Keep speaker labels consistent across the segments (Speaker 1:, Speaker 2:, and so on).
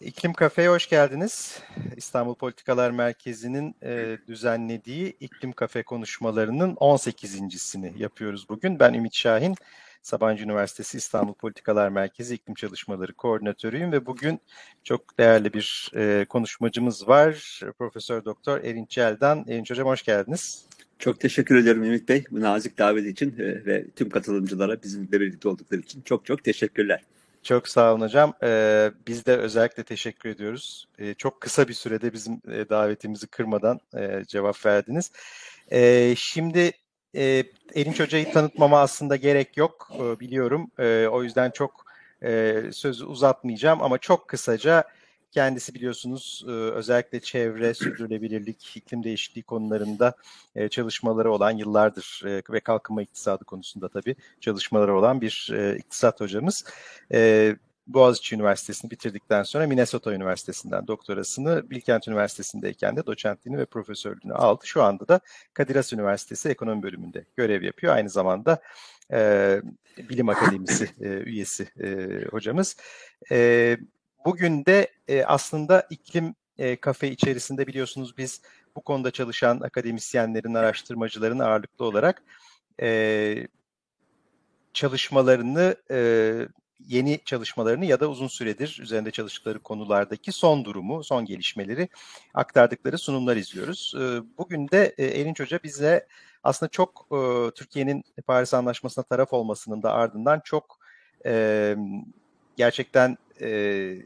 Speaker 1: İklim Kafe'ye hoş geldiniz. İstanbul Politikalar Merkezi'nin e, düzenlediği İklim Kafe konuşmalarının 18.sini yapıyoruz bugün. Ben Ümit Şahin, Sabancı Üniversitesi İstanbul Politikalar Merkezi İklim Çalışmaları Koordinatörüyüm ve bugün çok değerli bir e, konuşmacımız var. Profesör Doktor Erinç Eldan. Erinç Hocam hoş geldiniz.
Speaker 2: Çok teşekkür ederim Ümit Bey bu nazik davet için e, ve tüm katılımcılara bizimle birlikte oldukları için çok çok teşekkürler.
Speaker 1: Çok sağ olun hocam. Ee, biz de özellikle teşekkür ediyoruz. Ee, çok kısa bir sürede bizim e, davetimizi kırmadan e, cevap verdiniz. Ee, şimdi e, Erinç Hoca'yı tanıtmama aslında gerek yok e, biliyorum. E, o yüzden çok e, sözü uzatmayacağım ama çok kısaca Kendisi biliyorsunuz e, özellikle çevre, sürdürülebilirlik, iklim değişikliği konularında e, çalışmaları olan yıllardır e, ve kalkınma iktisadı konusunda tabii çalışmaları olan bir iktisat hocamız. Boğaziçi Üniversitesi'ni bitirdikten sonra Minnesota Üniversitesi'nden doktorasını, Bilkent Üniversitesi'ndeyken de doçentliğini ve profesörlüğünü aldı. Şu anda da Kadir Has Üniversitesi Ekonomi Bölümünde görev yapıyor. Aynı zamanda e, Bilim Akademisi e, üyesi e, hocamız. E, Bugün de e, aslında iklim e, kafe içerisinde biliyorsunuz biz bu konuda çalışan akademisyenlerin, araştırmacıların ağırlıklı olarak e, çalışmalarını, e, yeni çalışmalarını ya da uzun süredir üzerinde çalıştıkları konulardaki son durumu, son gelişmeleri aktardıkları sunumlar izliyoruz. E, bugün de e, Erinç Hoca bize aslında çok e, Türkiye'nin Paris Anlaşması'na taraf olmasının da ardından çok e, gerçekten e,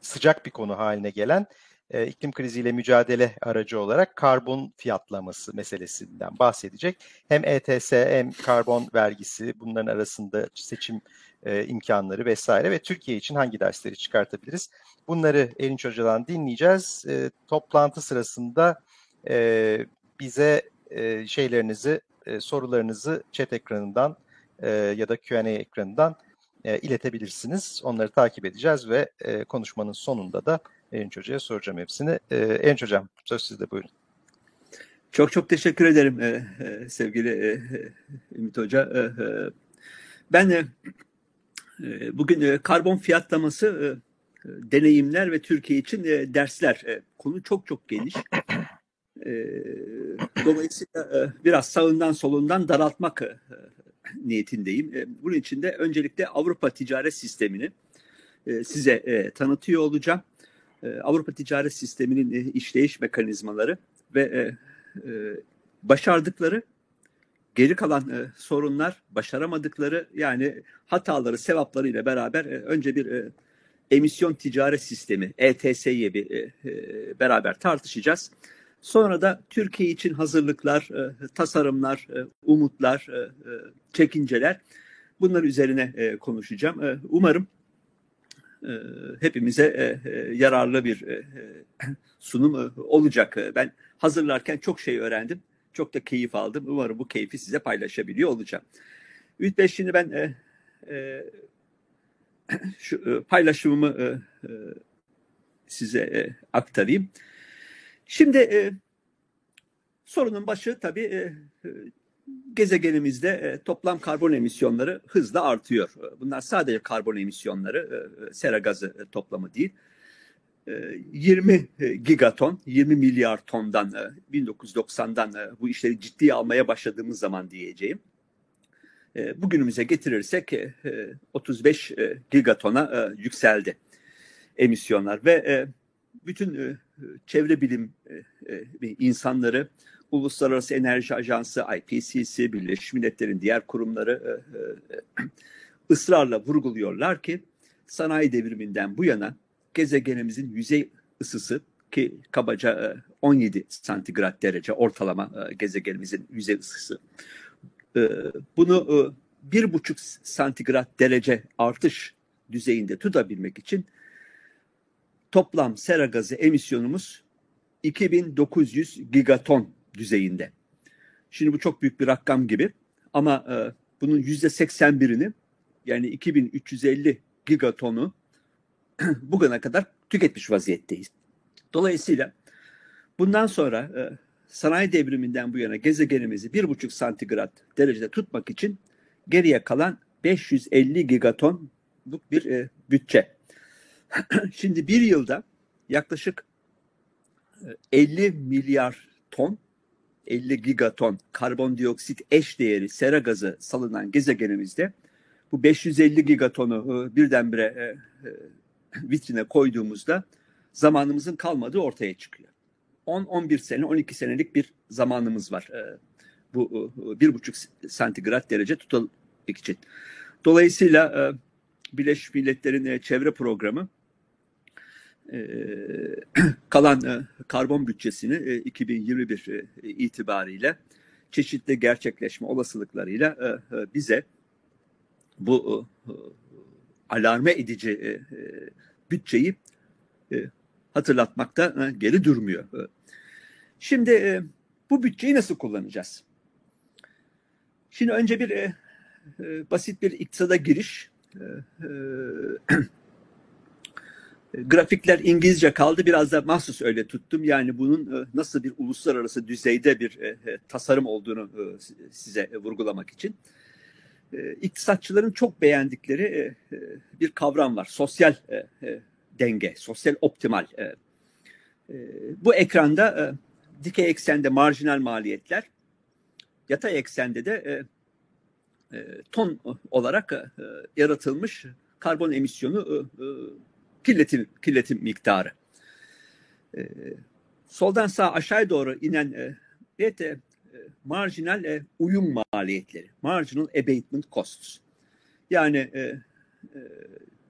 Speaker 1: sıcak bir konu haline gelen e, iklim kriziyle mücadele aracı olarak karbon fiyatlaması meselesinden bahsedecek. Hem ETS hem karbon vergisi bunların arasında seçim e, imkanları vesaire ve Türkiye için hangi dersleri çıkartabiliriz? Bunları Erinç Hoca'dan dinleyeceğiz. E, toplantı sırasında e, bize e, şeylerinizi, e, sorularınızı chat ekranından e, ya da Q&A ekranından e, iletebilirsiniz. Onları takip edeceğiz ve e, konuşmanın sonunda da Erinç Hoca'ya soracağım hepsini. E, Erinç Hocam söz sizde buyurun.
Speaker 2: Çok çok teşekkür ederim e, e, sevgili e, Ümit Hoca. E, e, ben e, e bugün e, karbon fiyatlaması e, deneyimler ve Türkiye için e, dersler. E, konu çok çok geniş. E, dolayısıyla e, biraz sağından solundan daraltmak e, niyetindeyim. E, bunun için de öncelikle Avrupa ticaret sistemini e, size e, tanıtıyor olacağım. Avrupa ticaret sisteminin işleyiş mekanizmaları ve başardıkları geri kalan sorunlar, başaramadıkları yani hataları, sevapları ile beraber önce bir emisyon ticaret sistemi ETS'yi bir beraber tartışacağız. Sonra da Türkiye için hazırlıklar, e, tasarımlar, e, umutlar, e, çekinceler bunlar üzerine konuşacağım. Umarım hepimize yararlı bir sunum olacak. Ben hazırlarken çok şey öğrendim. Çok da keyif aldım. Umarım bu keyfi size paylaşabiliyor olacağım. Ümit Bey şimdi ben şu paylaşımımı size aktarayım. Şimdi e, sorunun başı tabii e, e, gezegenimizde e, toplam karbon emisyonları hızla artıyor. Bunlar sadece karbon emisyonları, e, sera gazı e, toplamı değil. E, 20 gigaton, 20 milyar tondan e, 1990'dan e, bu işleri ciddiye almaya başladığımız zaman diyeceğim. E, bugünümüze getirirsek e, 35 e, gigatona e, yükseldi emisyonlar ve e, bütün e, çevre bilim e, e, insanları, Uluslararası Enerji Ajansı, IPCC, Birleşmiş Milletler'in diğer kurumları ısrarla vurguluyorlar ki sanayi devriminden bu yana gezegenimizin yüzey ısısı ki kabaca 17 santigrat derece ortalama gezegenimizin yüzey ısısı. Bunu bir buçuk santigrat derece artış düzeyinde tutabilmek için toplam sera gazı emisyonumuz 2900 gigaton düzeyinde. Şimdi bu çok büyük bir rakam gibi ama e, bunun yüzde 81'ini yani 2350 gigatonu bugüne kadar tüketmiş vaziyetteyiz. Dolayısıyla bundan sonra e, sanayi devriminden bu yana gezegenimizi bir buçuk santigrat derecede tutmak için geriye kalan 550 gigatonluk bir e, bütçe Şimdi bir yılda yaklaşık 50 milyar ton 50 gigaton karbondioksit eş değeri sera gazı salınan gezegenimizde bu 550 gigatonu e, birdenbire e, e, vitrine koyduğumuzda zamanımızın kalmadığı ortaya çıkıyor. 10-11 sene, 12 senelik bir zamanımız var. Bu bir buçuk santigrat derece tutabilmek için. Dolayısıyla Birleşmiş Milletler'in çevre programı kalan karbon bütçesini 2021 itibariyle çeşitli gerçekleşme olasılıklarıyla bize bu alarme edici bütçeyi hatırlatmakta geri durmuyor. Şimdi bu bütçeyi nasıl kullanacağız? Şimdi önce bir basit bir iktisada giriş. Grafikler İngilizce kaldı. Biraz da mahsus öyle tuttum. Yani bunun nasıl bir uluslararası düzeyde bir tasarım olduğunu size vurgulamak için. İktisatçıların çok beğendikleri bir kavram var. Sosyal denge, sosyal optimal. Bu ekranda dikey eksende marjinal maliyetler, yatay eksende de ton olarak yaratılmış karbon emisyonu kirletim, kirletim miktarı. E, soldan sağ aşağıya doğru inen e, evet, e, marjinal e, uyum maliyetleri. Marginal abatement costs. Yani e, e,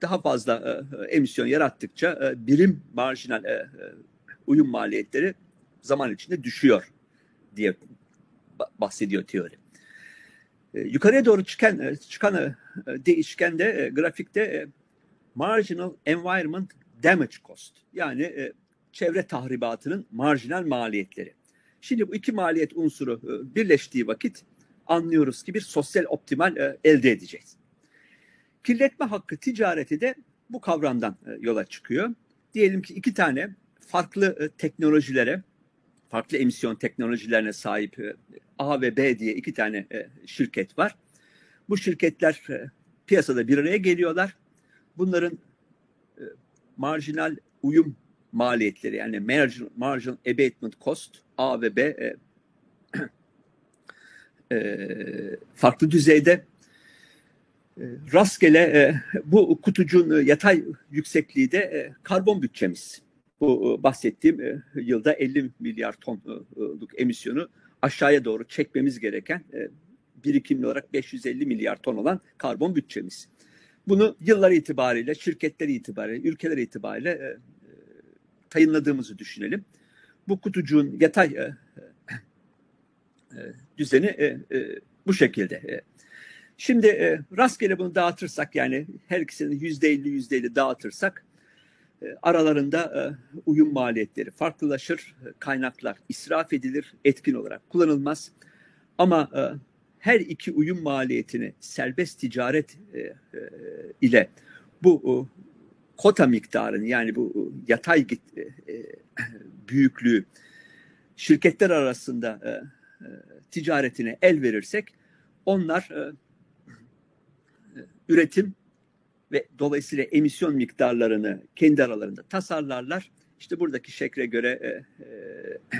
Speaker 2: daha fazla e, emisyon yarattıkça e, birim marjinal e, e, uyum maliyetleri zaman içinde düşüyor diye bahsediyor teori. E, yukarıya doğru çıkan e, çıkan e, değişkende e, grafikte e, marginal environment damage cost yani e, çevre tahribatının marjinal maliyetleri. Şimdi bu iki maliyet unsuru e, birleştiği vakit anlıyoruz ki bir sosyal optimal e, elde edeceğiz. Kirletme hakkı ticareti de bu kavramdan e, yola çıkıyor. Diyelim ki iki tane farklı e, teknolojilere, farklı emisyon teknolojilerine sahip e, A ve B diye iki tane e, şirket var. Bu şirketler e, piyasada bir araya geliyorlar bunların e, marjinal uyum maliyetleri yani marginal, marginal abatement cost A ve B e, e, farklı düzeyde e, rastgele e, bu kutucuğun yatay yüksekliği de e, karbon bütçemiz. Bu e, bahsettiğim e, yılda 50 milyar tonluk emisyonu aşağıya doğru çekmemiz gereken e, birikimli olarak 550 milyar ton olan karbon bütçemiz. Bunu yıllar itibariyle, şirketler itibariyle, ülkeler itibariyle e, e, tayınladığımızı düşünelim. Bu kutucuğun yatay e, e, düzeni e, e, bu şekilde. E. Şimdi e, rastgele bunu dağıtırsak yani her ikisini yüzde elli yüzde elli dağıtırsak e, aralarında e, uyum maliyetleri farklılaşır, kaynaklar israf edilir, etkin olarak kullanılmaz. Ama e, her iki uyum maliyetini serbest ticaret e, e, ile bu e, kota miktarını yani bu e, yatay e, e, büyüklüğü şirketler arasında e, e, ticaretine el verirsek onlar e, e, üretim ve dolayısıyla emisyon miktarlarını kendi aralarında tasarlarlar. İşte buradaki şekre göre e, e,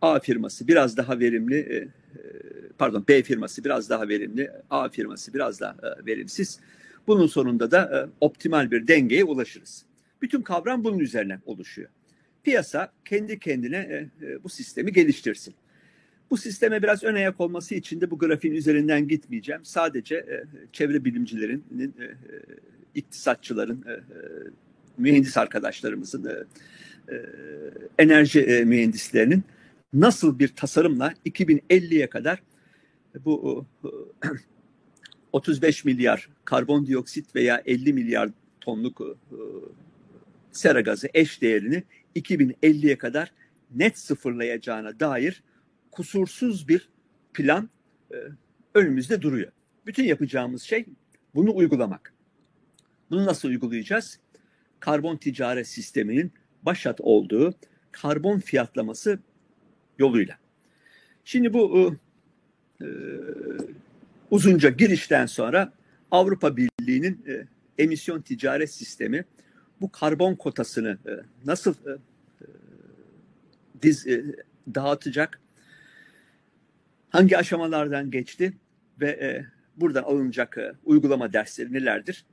Speaker 2: A firması biraz daha verimli, e, pardon B firması biraz daha verimli, A firması biraz daha e, verimsiz. Bunun sonunda da e, optimal bir dengeye ulaşırız. Bütün kavram bunun üzerine oluşuyor. Piyasa kendi kendine e, bu sistemi geliştirsin. Bu sisteme biraz ön ayak olması için de bu grafiğin üzerinden gitmeyeceğim. Sadece çevre bilimcilerinin, iktisatçıların, mühendis arkadaşlarımızın, enerji mühendislerinin nasıl bir tasarımla 2050'ye kadar bu 35 milyar karbondioksit veya 50 milyar tonluk e, sera gazı eş değerini 2050'ye kadar net sıfırlayacağına dair kusursuz bir plan e, önümüzde duruyor. Bütün yapacağımız şey bunu uygulamak. Bunu nasıl uygulayacağız? Karbon ticaret sisteminin başat olduğu karbon fiyatlaması yoluyla. Şimdi bu e, uzunca girişten sonra Avrupa Birliği'nin e, emisyon ticaret sistemi bu karbon kotasını e, nasıl e, diz e, dağıtacak? Hangi aşamalardan geçti ve e, buradan alınacak e, uygulama dersleri nelerdir?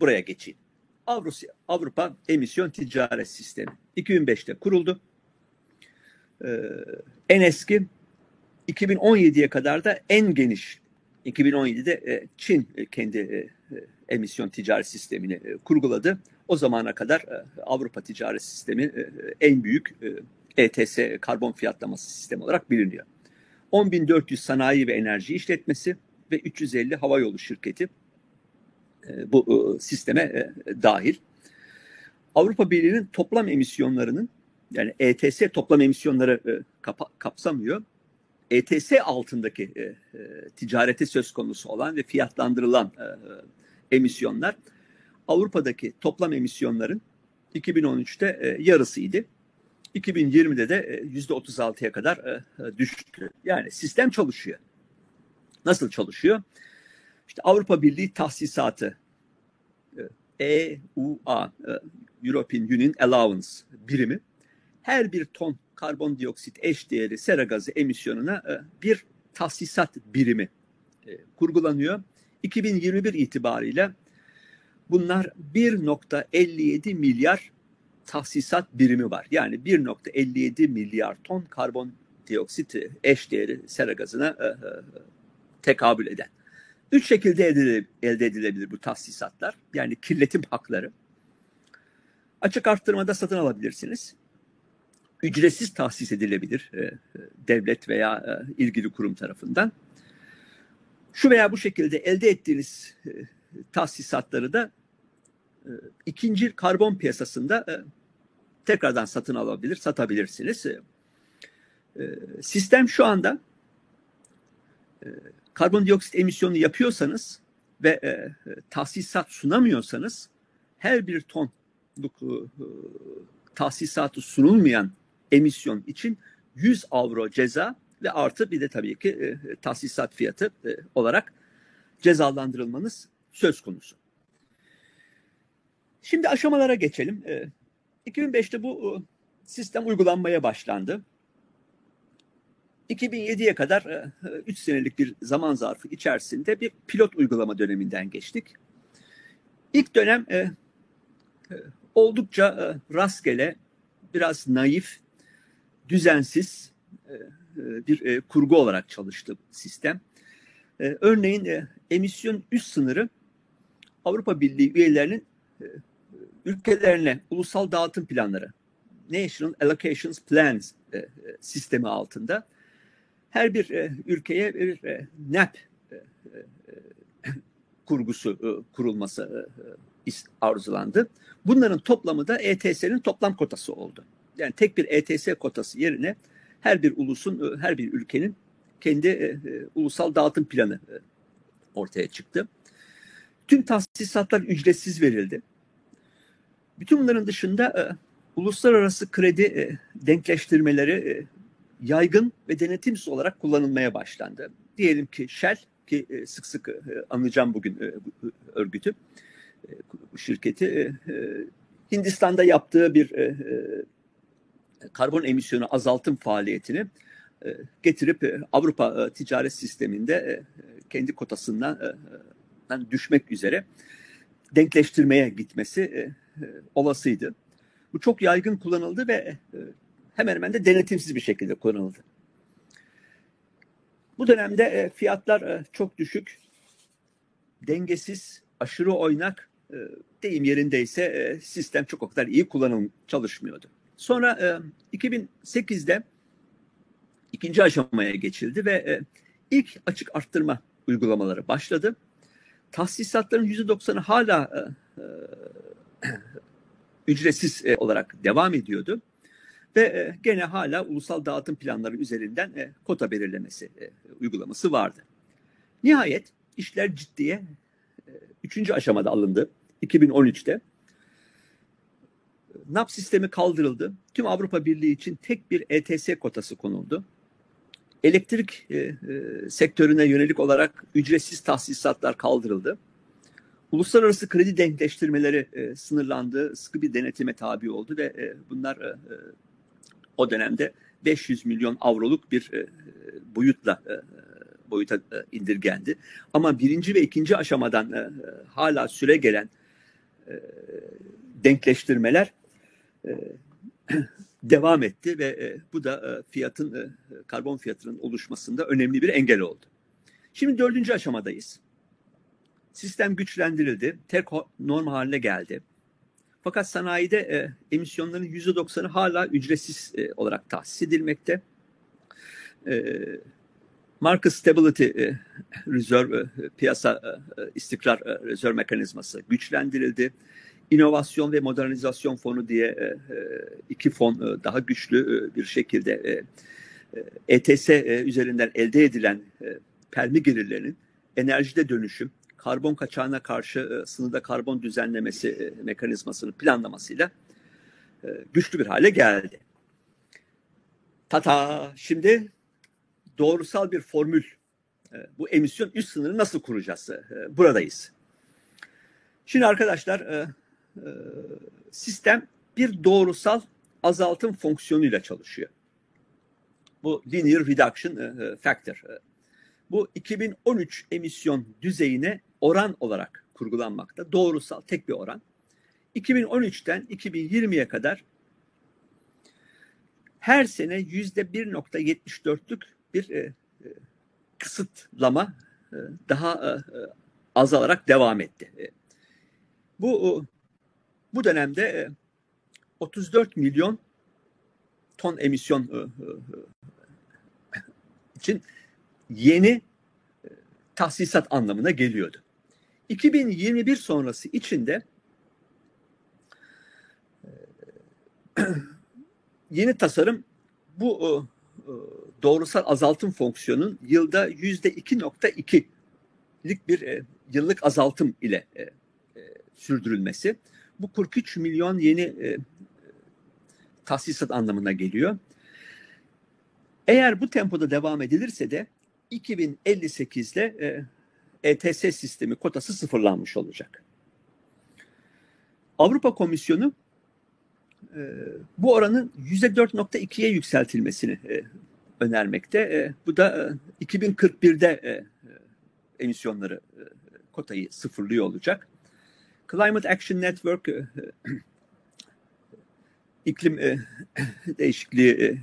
Speaker 2: Buraya geçeyim. Avrupa, Avrupa Emisyon Ticaret Sistemi 2005'te kuruldu. Ee, en eski 2017'ye kadar da en geniş 2017'de e, Çin e, kendi e, emisyon ticaret sistemini kurguladı. O zamana kadar Avrupa ticaret sistemi en büyük ETS karbon fiyatlaması sistemi olarak biliniyor. 10.400 sanayi ve enerji işletmesi ve 350 havayolu şirketi bu sisteme dahil. Avrupa Birliği'nin toplam emisyonlarının yani ETS toplam emisyonları kapsamıyor. ETS altındaki e, e, ticareti söz konusu olan ve fiyatlandırılan e, emisyonlar Avrupa'daki toplam emisyonların 2013'te e, yarısıydı. 2020'de de yüzde 36'ya kadar e, düştü. Yani sistem çalışıyor. Nasıl çalışıyor? İşte Avrupa Birliği tahsisatı EUA European Union Allowance birimi her bir ton karbondioksit eş değeri sera gazı emisyonuna e, bir tahsisat birimi e, kurgulanıyor. 2021 itibariyle bunlar 1.57 milyar tahsisat birimi var. Yani 1.57 milyar ton karbondioksit eş değeri sera gazına e, tekabül eden. Üç şekilde elde edilebilir bu tahsisatlar. Yani kirletim hakları. Açık arttırmada satın alabilirsiniz ücretsiz tahsis edilebilir e, devlet veya e, ilgili kurum tarafından. Şu veya bu şekilde elde ettiğiniz e, tahsisatları da e, ikinci karbon piyasasında e, tekrardan satın alabilir, satabilirsiniz. E, sistem şu anda e, karbondioksit emisyonu yapıyorsanız ve e, tahsisat sunamıyorsanız her bir tonluk e, tahsisatı sunulmayan emisyon için 100 avro ceza ve artı bir de tabii ki e, tahsisat fiyatı e, olarak cezalandırılmanız söz konusu. Şimdi aşamalara geçelim. E, 2005'te bu e, sistem uygulanmaya başlandı. 2007'ye kadar 3 e, senelik bir zaman zarfı içerisinde bir pilot uygulama döneminden geçtik. İlk dönem e, e oldukça e, rastgele, biraz naif düzensiz e, e, bir e, kurgu olarak çalıştı sistem. Örneğin emisyon üst sınırı Avrupa Birliği üyelerinin ülkelerine ulusal dağıtım planları National Allocations Plans sistemi altında her bir ülkeye bir NAP kurgusu kurulması arzulandı. Bunların toplamı da ETS'nin toplam kotası oldu yani tek bir ETS kotası yerine her bir ulusun, e, her bir ülkenin kendi e, e, ulusal dağıtım planı ortaya çıktı. Tüm tahsisatlar ücretsiz verildi. Bütün bunların dışında uluslararası kredi denkleştirmeleri yaygın ve denetimsiz olarak kullanılmaya başlandı. Diyelim ki Shell ki sık sık e, anlayacağım bugün bu, örgütü, e, şirketi Hindistan'da yaptığı bir karbon emisyonu azaltım faaliyetini e, getirip e, Avrupa e, ticaret sisteminde kendi kotasından düşmek üzere denkleştirmeye gitmesi olasıydı. Bu çok yaygın kullanıldı ve hemen hemen de denetimsiz bir şekilde kullanıldı. Bu dönemde fiyatlar çok düşük, dengesiz, aşırı oynak, deyim yerindeyse sistem çok o kadar iyi kullanım çalışmıyordu. Sonra e, 2008'de ikinci aşamaya geçildi ve e, ilk açık arttırma uygulamaları başladı. Tahsisatların %90'ı hala e, e, ücretsiz e, olarak devam ediyordu. Ve e, gene hala ulusal dağıtım planları üzerinden e, kota belirlemesi e, uygulaması vardı. Nihayet işler ciddiye e, üçüncü aşamada alındı 2013'te. NAP sistemi kaldırıldı. Tüm Avrupa Birliği için tek bir ETS kotası konuldu. Elektrik e, e, sektörüne yönelik olarak ücretsiz tahsisatlar kaldırıldı. uluslararası kredi denkleştirmeleri e, sınırlandı, sıkı bir denetime tabi oldu ve e, bunlar e, o dönemde 500 milyon avroluk bir e, boyutla e, boyuta e, indirgendi. Ama birinci ve ikinci aşamadan e, hala süre gelen e, denkleştirmeler e, devam etti ve e, bu da e, fiyatın e, karbon fiyatının oluşmasında önemli bir engel oldu. Şimdi dördüncü aşamadayız. Sistem güçlendirildi, tek norm haline geldi. Fakat sanayide e, emisyonların %90'ı hala ücretsiz e, olarak tahsis edilmekte. E, Market Stability e, Reserve, e, piyasa e, istikrar e, rezerv mekanizması güçlendirildi. İnovasyon ve modernizasyon fonu diye e, e iki fon e, daha güçlü bir şekilde ETS üzerinden elde edilen e, permi gelirlerinin enerjide dönüşüm, karbon kaçağına karşı e, sınırda karbon düzenlemesi mekanizmasının planlamasıyla güçlü bir hale geldi. Tata şimdi doğrusal bir formül bu emisyon üst sınırı nasıl kuracağız? Buradayız. Şimdi arkadaşlar sistem bir doğrusal azaltım fonksiyonuyla çalışıyor. Bu linear reduction e, e factor. E, bu 2013 emisyon düzeyine oran olarak kurgulanmakta. Doğrusal tek bir oran. 2013'ten 2020'ye kadar her sene yüzde 1.74'lük bir e, e, kısıtlama e, daha e, e, azalarak devam etti. E, bu bu dönemde e, 34 milyon ton emisyon e, e, için yeni e, tahsisat anlamına geliyordu. 2021 sonrası içinde e, yeni tasarım bu e, doğrusal azaltım fonksiyonun yılda yüzde 2.2'lik bir yıllık azaltım ile sürdürülmesi. Bu 43 milyon yeni tahsisat anlamına geliyor. Eğer bu tempoda devam edilirse de 2058'de e, ETS sistemi kotası sıfırlanmış olacak. Avrupa Komisyonu e, bu oranın %4.2'ye yükseltilmesini e, önermekte. E, bu da e, 2041'de e, emisyonları e, kotayı sıfırlıyor olacak. Climate Action Network e, e iklim e, değişikliği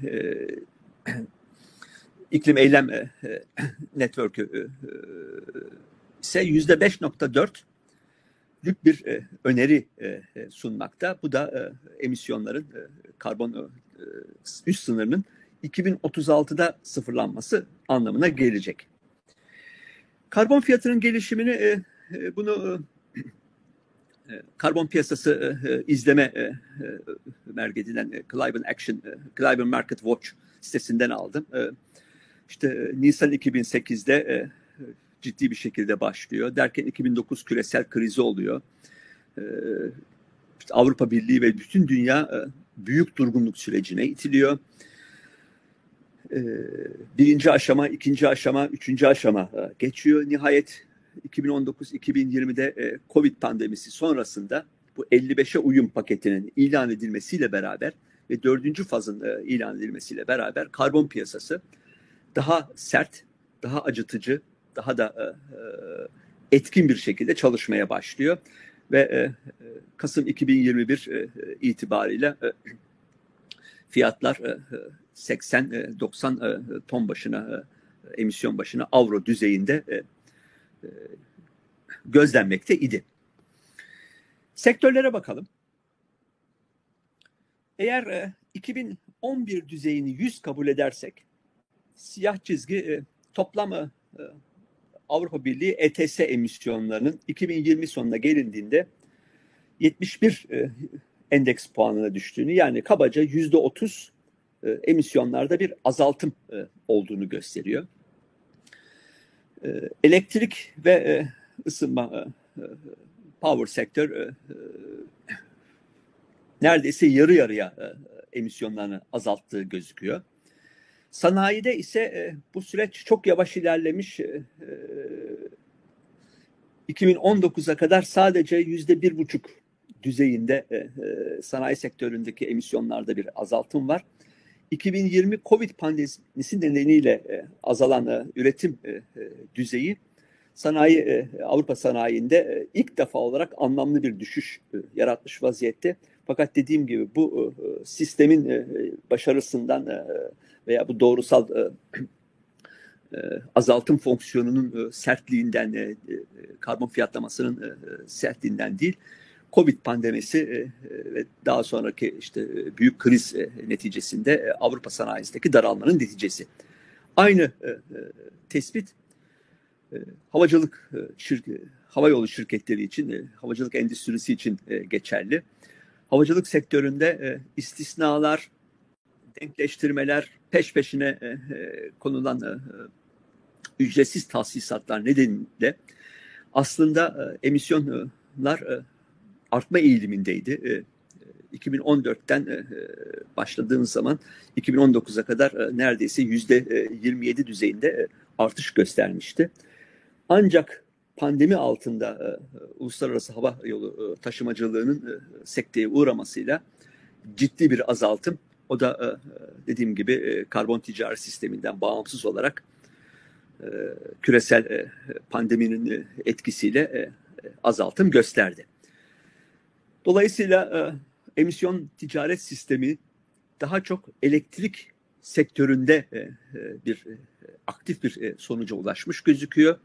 Speaker 2: iklim eylem e, e network'ü e, ise yüzde beş nokta dört bir e, öneri sunmakta. Bu da emisyonların karbon üst sınırının 2036'da sıfırlanması anlamına gelecek. Karbon fiyatının gelişimini bunu karbon piyasası e, izleme e, merkezinden e, Climate Action, e, Climate Market Watch sitesinden aldım. E, işte e, Nisan 2008'de e, ciddi bir şekilde başlıyor. Derken 2009 küresel krizi oluyor. E, Avrupa Birliği ve bütün dünya e, büyük durgunluk sürecine itiliyor. E, birinci aşama, ikinci aşama, üçüncü aşama e, geçiyor. Nihayet 2019-2020'de e, Covid pandemisi sonrasında bu 55'e uyum paketinin ilan edilmesiyle beraber ve dördüncü fazın e, ilan edilmesiyle beraber karbon piyasası daha sert, daha acıtıcı, daha da e, etkin bir şekilde çalışmaya başlıyor. Ve Kasım 2021 e, itibariyle fiyatlar e, 80-90 e, ton başına, emisyon başına avro düzeyinde gözlenmekte idi. Sektörlere bakalım. Eğer e, 2011 düzeyini 100 kabul edersek siyah çizgi e, toplam e, Avrupa Birliği ETS emisyonlarının 2020 sonuna gelindiğinde 71 e, endeks puanına düştüğünü yani kabaca yüzde 30 e, emisyonlarda bir azaltım e, olduğunu gösteriyor. E, elektrik ve e, ısınma e, power sektör neredeyse yarı yarıya emisyonlarını azalttığı gözüküyor. Sanayide ise bu süreç çok yavaş ilerlemiş. E, e 2019'a kadar sadece yüzde bir buçuk düzeyinde sanayi sektöründeki emisyonlarda bir azaltım var. 2020 Covid pandemisi nedeniyle e, azalan e, üretim e, e düzeyi sanayi e, Avrupa sanayinde e, ilk defa olarak anlamlı bir düşüş e, yaratmış vaziyette. Fakat dediğim gibi bu e, sistemin e, başarısından e, veya bu doğrusal e, e, azaltım fonksiyonunun e, sertliğinden, e, e, karbon fiyatlamasının e, sertliğinden değil, Covid pandemisi e, e, ve daha sonraki işte e, büyük kriz neticesinde Avrupa sanayisindeki daralmanın neticesi. Aynı tespit havacılık e, şirk, hava yolu şirketleri için, havacılık endüstrisi için geçerli. Havacılık sektöründe istisnalar, denkleştirmeler, peş peşine konulan ücretsiz tahsisatlar nedeniyle aslında emisyonlar artma eğilimindeydi. E, 2014'ten e, başladığımız zaman 2019'a kadar e, neredeyse yüzde 27 e, düzeyinde e, artış göstermişti. Ancak pandemi altında e, uluslararası hava yolu e, taşımacılığının e, sekteye uğramasıyla ciddi bir azaltım. O da e, dediğim gibi e, karbon ticaret sisteminden bağımsız olarak e, küresel e, pandeminin e, etkisiyle e, azaltım gösterdi. Dolayısıyla e, emisyon ticaret sistemi daha çok elektrik sektöründe e, e bir e, aktif bir e, sonuca ulaşmış gözüküyor.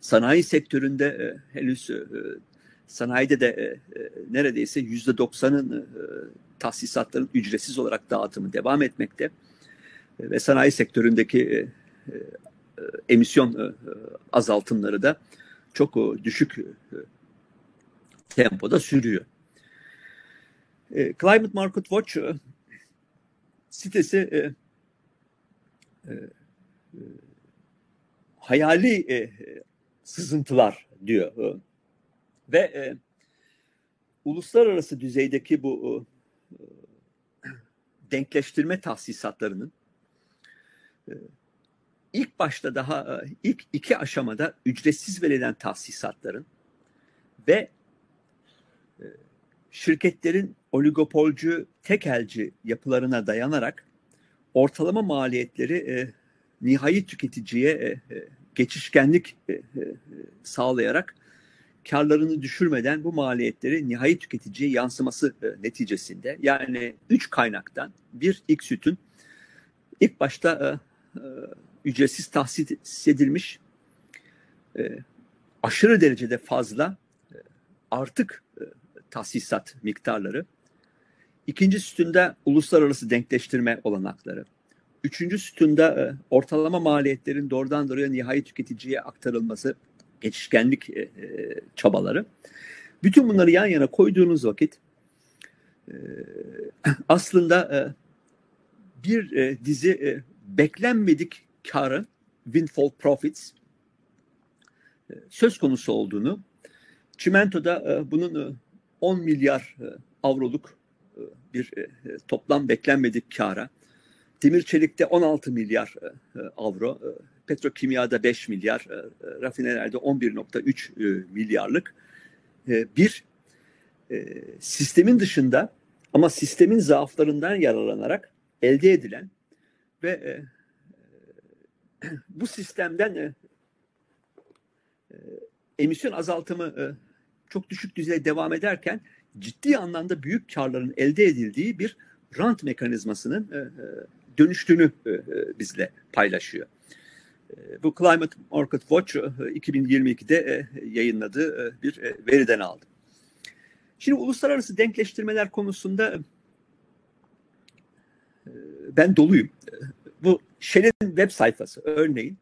Speaker 2: Sanayi sektöründe e, henüz e, sanayide de e, e, neredeyse yüzde doksanın e, tahsisatların ücretsiz olarak dağıtımı devam etmekte. E, ve sanayi sektöründeki e, e, emisyon e, azaltımları da çok e, düşük e, tempoda sürüyor. E, Climate Market Watch e, sitesi e, e, e hayali e, sızıntılar diyor. Ve e, uluslararası düzeydeki bu e, denkleştirme tahsisatlarının e, ilk başta daha ilk iki aşamada ücretsiz verilen tahsisatların ve şirketlerin oligopolcu, tekelci yapılarına dayanarak ortalama maliyetleri e, nihai tüketiciye e, e, geçişkenlik e, e, sağlayarak karlarını düşürmeden bu maliyetleri nihai tüketiciye yansıması e, neticesinde yani üç kaynaktan bir ilk sütün ilk başta e, e, ücretsiz tahsis edilmiş e, aşırı derecede fazla e, artık tahsisat miktarları ikinci sütünde uluslararası denkleştirme olanakları Üçüncü sütunda e, ortalama maliyetlerin doğrudan doğruya nihai tüketiciye aktarılması, geçişkenlik e, e, çabaları. Bütün bunları yan yana koyduğunuz vakit aslında bir dizi beklenmedik karı, windfall profits söz konusu olduğunu, Çimento'da bunun 10 milyar e, avroluk e, bir e, toplam beklenmedik kara, Demir çelikte 16 milyar avro, petrokimyada 5 milyar, rafinerlerde 11.3 milyarlık. Bir sistemin dışında ama sistemin zaaflarından yararlanarak elde edilen ve bu sistemden emisyon azaltımı çok düşük düzeyde devam ederken ciddi anlamda büyük karların elde edildiği bir rant mekanizmasının dönüştüğünü e, e, bizle paylaşıyor. E, bu Climate Market Watch 2022'de yayınladığı bir veriden aldım. Şimdi uluslararası denkleştirmeler konusunda ben doluyum. Bu Shell'in web sayfası örneğin.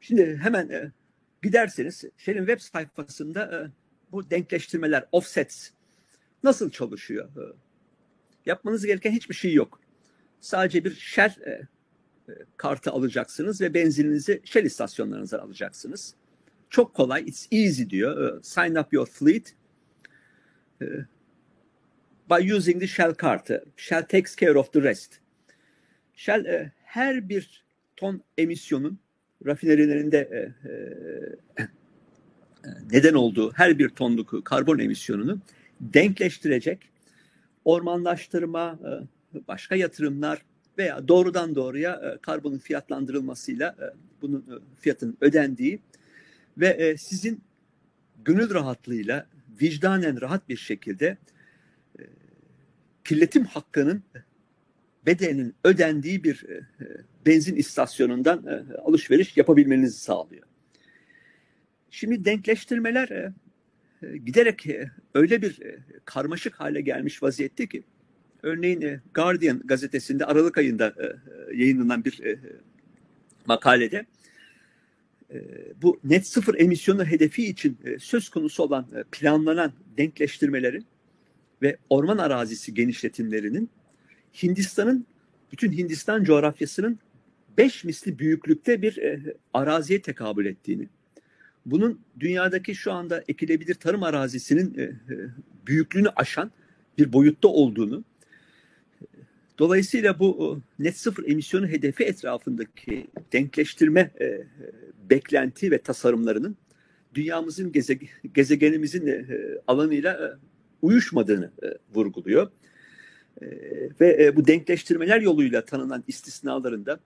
Speaker 2: Şimdi hemen giderseniz Shell'in web sayfasında bu denkleştirmeler, offsets nasıl çalışıyor? Yapmanız gereken hiçbir şey yok. Sadece bir Shell e, e, kartı alacaksınız ve benzininizi Shell istasyonlarınızdan alacaksınız. Çok kolay, it's easy diyor. E, sign up your fleet e, by using the Shell kartı. Shell takes care of the rest. Shell e, her bir ton emisyonun rafinerilerinde e, e, neden olduğu her bir tonluk karbon emisyonunu denkleştirecek ormanlaştırma, başka yatırımlar veya doğrudan doğruya karbonun fiyatlandırılmasıyla bunun fiyatının ödendiği ve sizin gönül rahatlığıyla vicdanen rahat bir şekilde kirletim hakkının bedelinin ödendiği bir benzin istasyonundan alışveriş yapabilmenizi sağlıyor. Şimdi denkleştirmeler giderek öyle bir karmaşık hale gelmiş vaziyette ki örneğin Guardian gazetesinde Aralık ayında yayınlanan bir makalede bu net sıfır emisyonu hedefi için söz konusu olan planlanan denkleştirmelerin ve orman arazisi genişletimlerinin Hindistan'ın bütün Hindistan coğrafyasının beş misli büyüklükte bir araziye tekabül ettiğini, bunun dünyadaki şu anda ekilebilir tarım arazisinin büyüklüğünü aşan bir boyutta olduğunu, dolayısıyla bu net sıfır emisyonu hedefi etrafındaki denkleştirme beklenti ve tasarımlarının dünyamızın gezegenimizin alanıyla uyuşmadığını vurguluyor. Ve bu denkleştirmeler yoluyla tanınan istisnalarında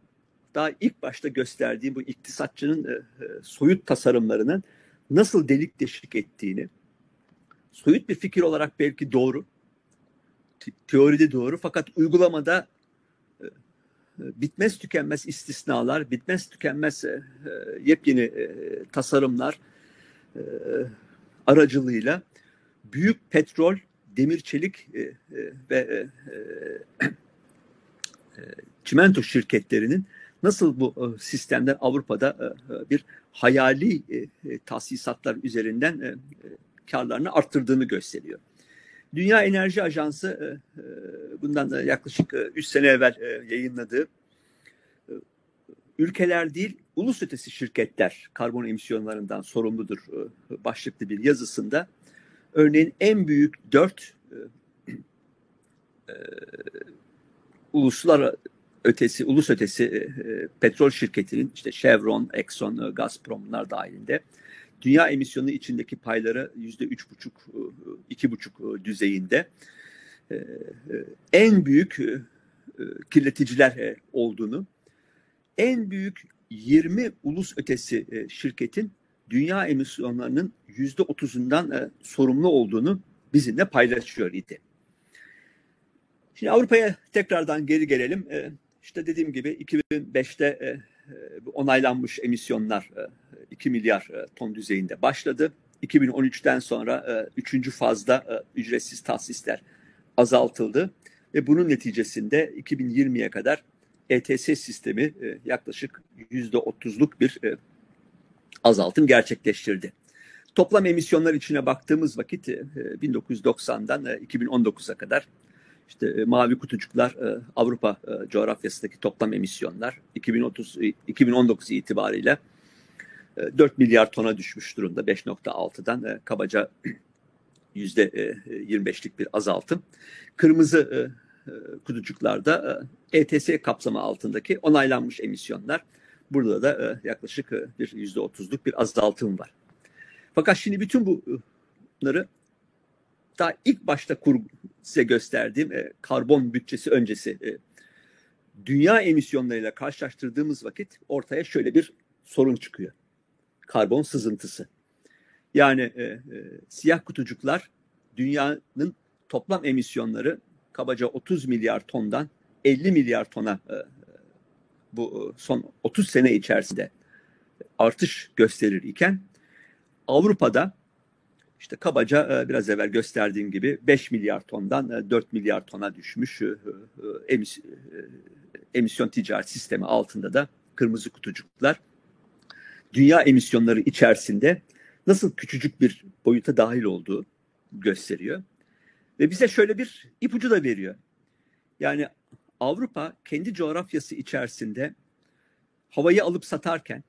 Speaker 2: daha ilk başta gösterdiğim bu iktisatçının soyut tasarımlarının nasıl delik deşik ettiğini, soyut bir fikir olarak belki doğru, teoride doğru fakat uygulamada bitmez tükenmez istisnalar, bitmez tükenmez yepyeni tasarımlar aracılığıyla büyük petrol, demir çelik ve çimento şirketlerinin nasıl bu sistemden Avrupa'da bir hayali tahsisatlar üzerinden karlarını arttırdığını gösteriyor. Dünya Enerji Ajansı bundan da yaklaşık 3 sene evvel yayınladığı ülkeler değil ulus ötesi şirketler karbon emisyonlarından sorumludur başlıklı bir yazısında örneğin en büyük dört uluslar ötesi, ulus ötesi petrol şirketinin işte Chevron, Exxon, Gazprom'lar dahilinde dünya emisyonu içindeki payları yüzde üç buçuk, iki buçuk düzeyinde en büyük kirleticiler olduğunu, en büyük 20 ulus ötesi şirketin dünya emisyonlarının yüzde otuzundan sorumlu olduğunu bizimle paylaşıyor idi. Şimdi Avrupa'ya tekrardan geri gelelim. İşte dediğim gibi 2005'te onaylanmış emisyonlar 2 milyar ton düzeyinde başladı. 2013'ten sonra üçüncü fazda ücretsiz tahsisler azaltıldı ve bunun neticesinde 2020'ye kadar ETS sistemi yaklaşık yüzde otuzluk bir azaltım gerçekleştirdi. Toplam emisyonlar içine baktığımız vakit 1990'dan 2019'a kadar işte mavi kutucuklar Avrupa coğrafyasındaki toplam emisyonlar 2030 2019 itibariyle 4 milyar tona düşmüş durumda 5.6'dan kabaca yüzde 25'lik bir azaltım. Kırmızı kutucuklarda ETS kapsamı altındaki onaylanmış emisyonlar. Burada da yaklaşık bir yüzde otuzluk bir azaltım var. Fakat şimdi bütün bunları daha ilk başta kur, size gösterdiğim e, karbon bütçesi öncesi e, dünya emisyonlarıyla karşılaştırdığımız vakit ortaya şöyle bir sorun çıkıyor. Karbon sızıntısı. Yani e, e, siyah kutucuklar dünyanın toplam emisyonları kabaca 30 milyar tondan 50 milyar tona e, bu son 30 sene içerisinde artış gösterir iken Avrupa'da işte kabaca e, biraz evvel gösterdiğim gibi 5 milyar tondan 4 e, milyar tona düşmüş e, emis, emisyon ticaret sistemi altında da kırmızı kutucuklar dünya emisyonları içerisinde nasıl küçücük bir boyuta dahil olduğu gösteriyor. Ve bize şöyle bir ipucu da veriyor. Yani Avrupa kendi coğrafyası içerisinde havayı alıp satarken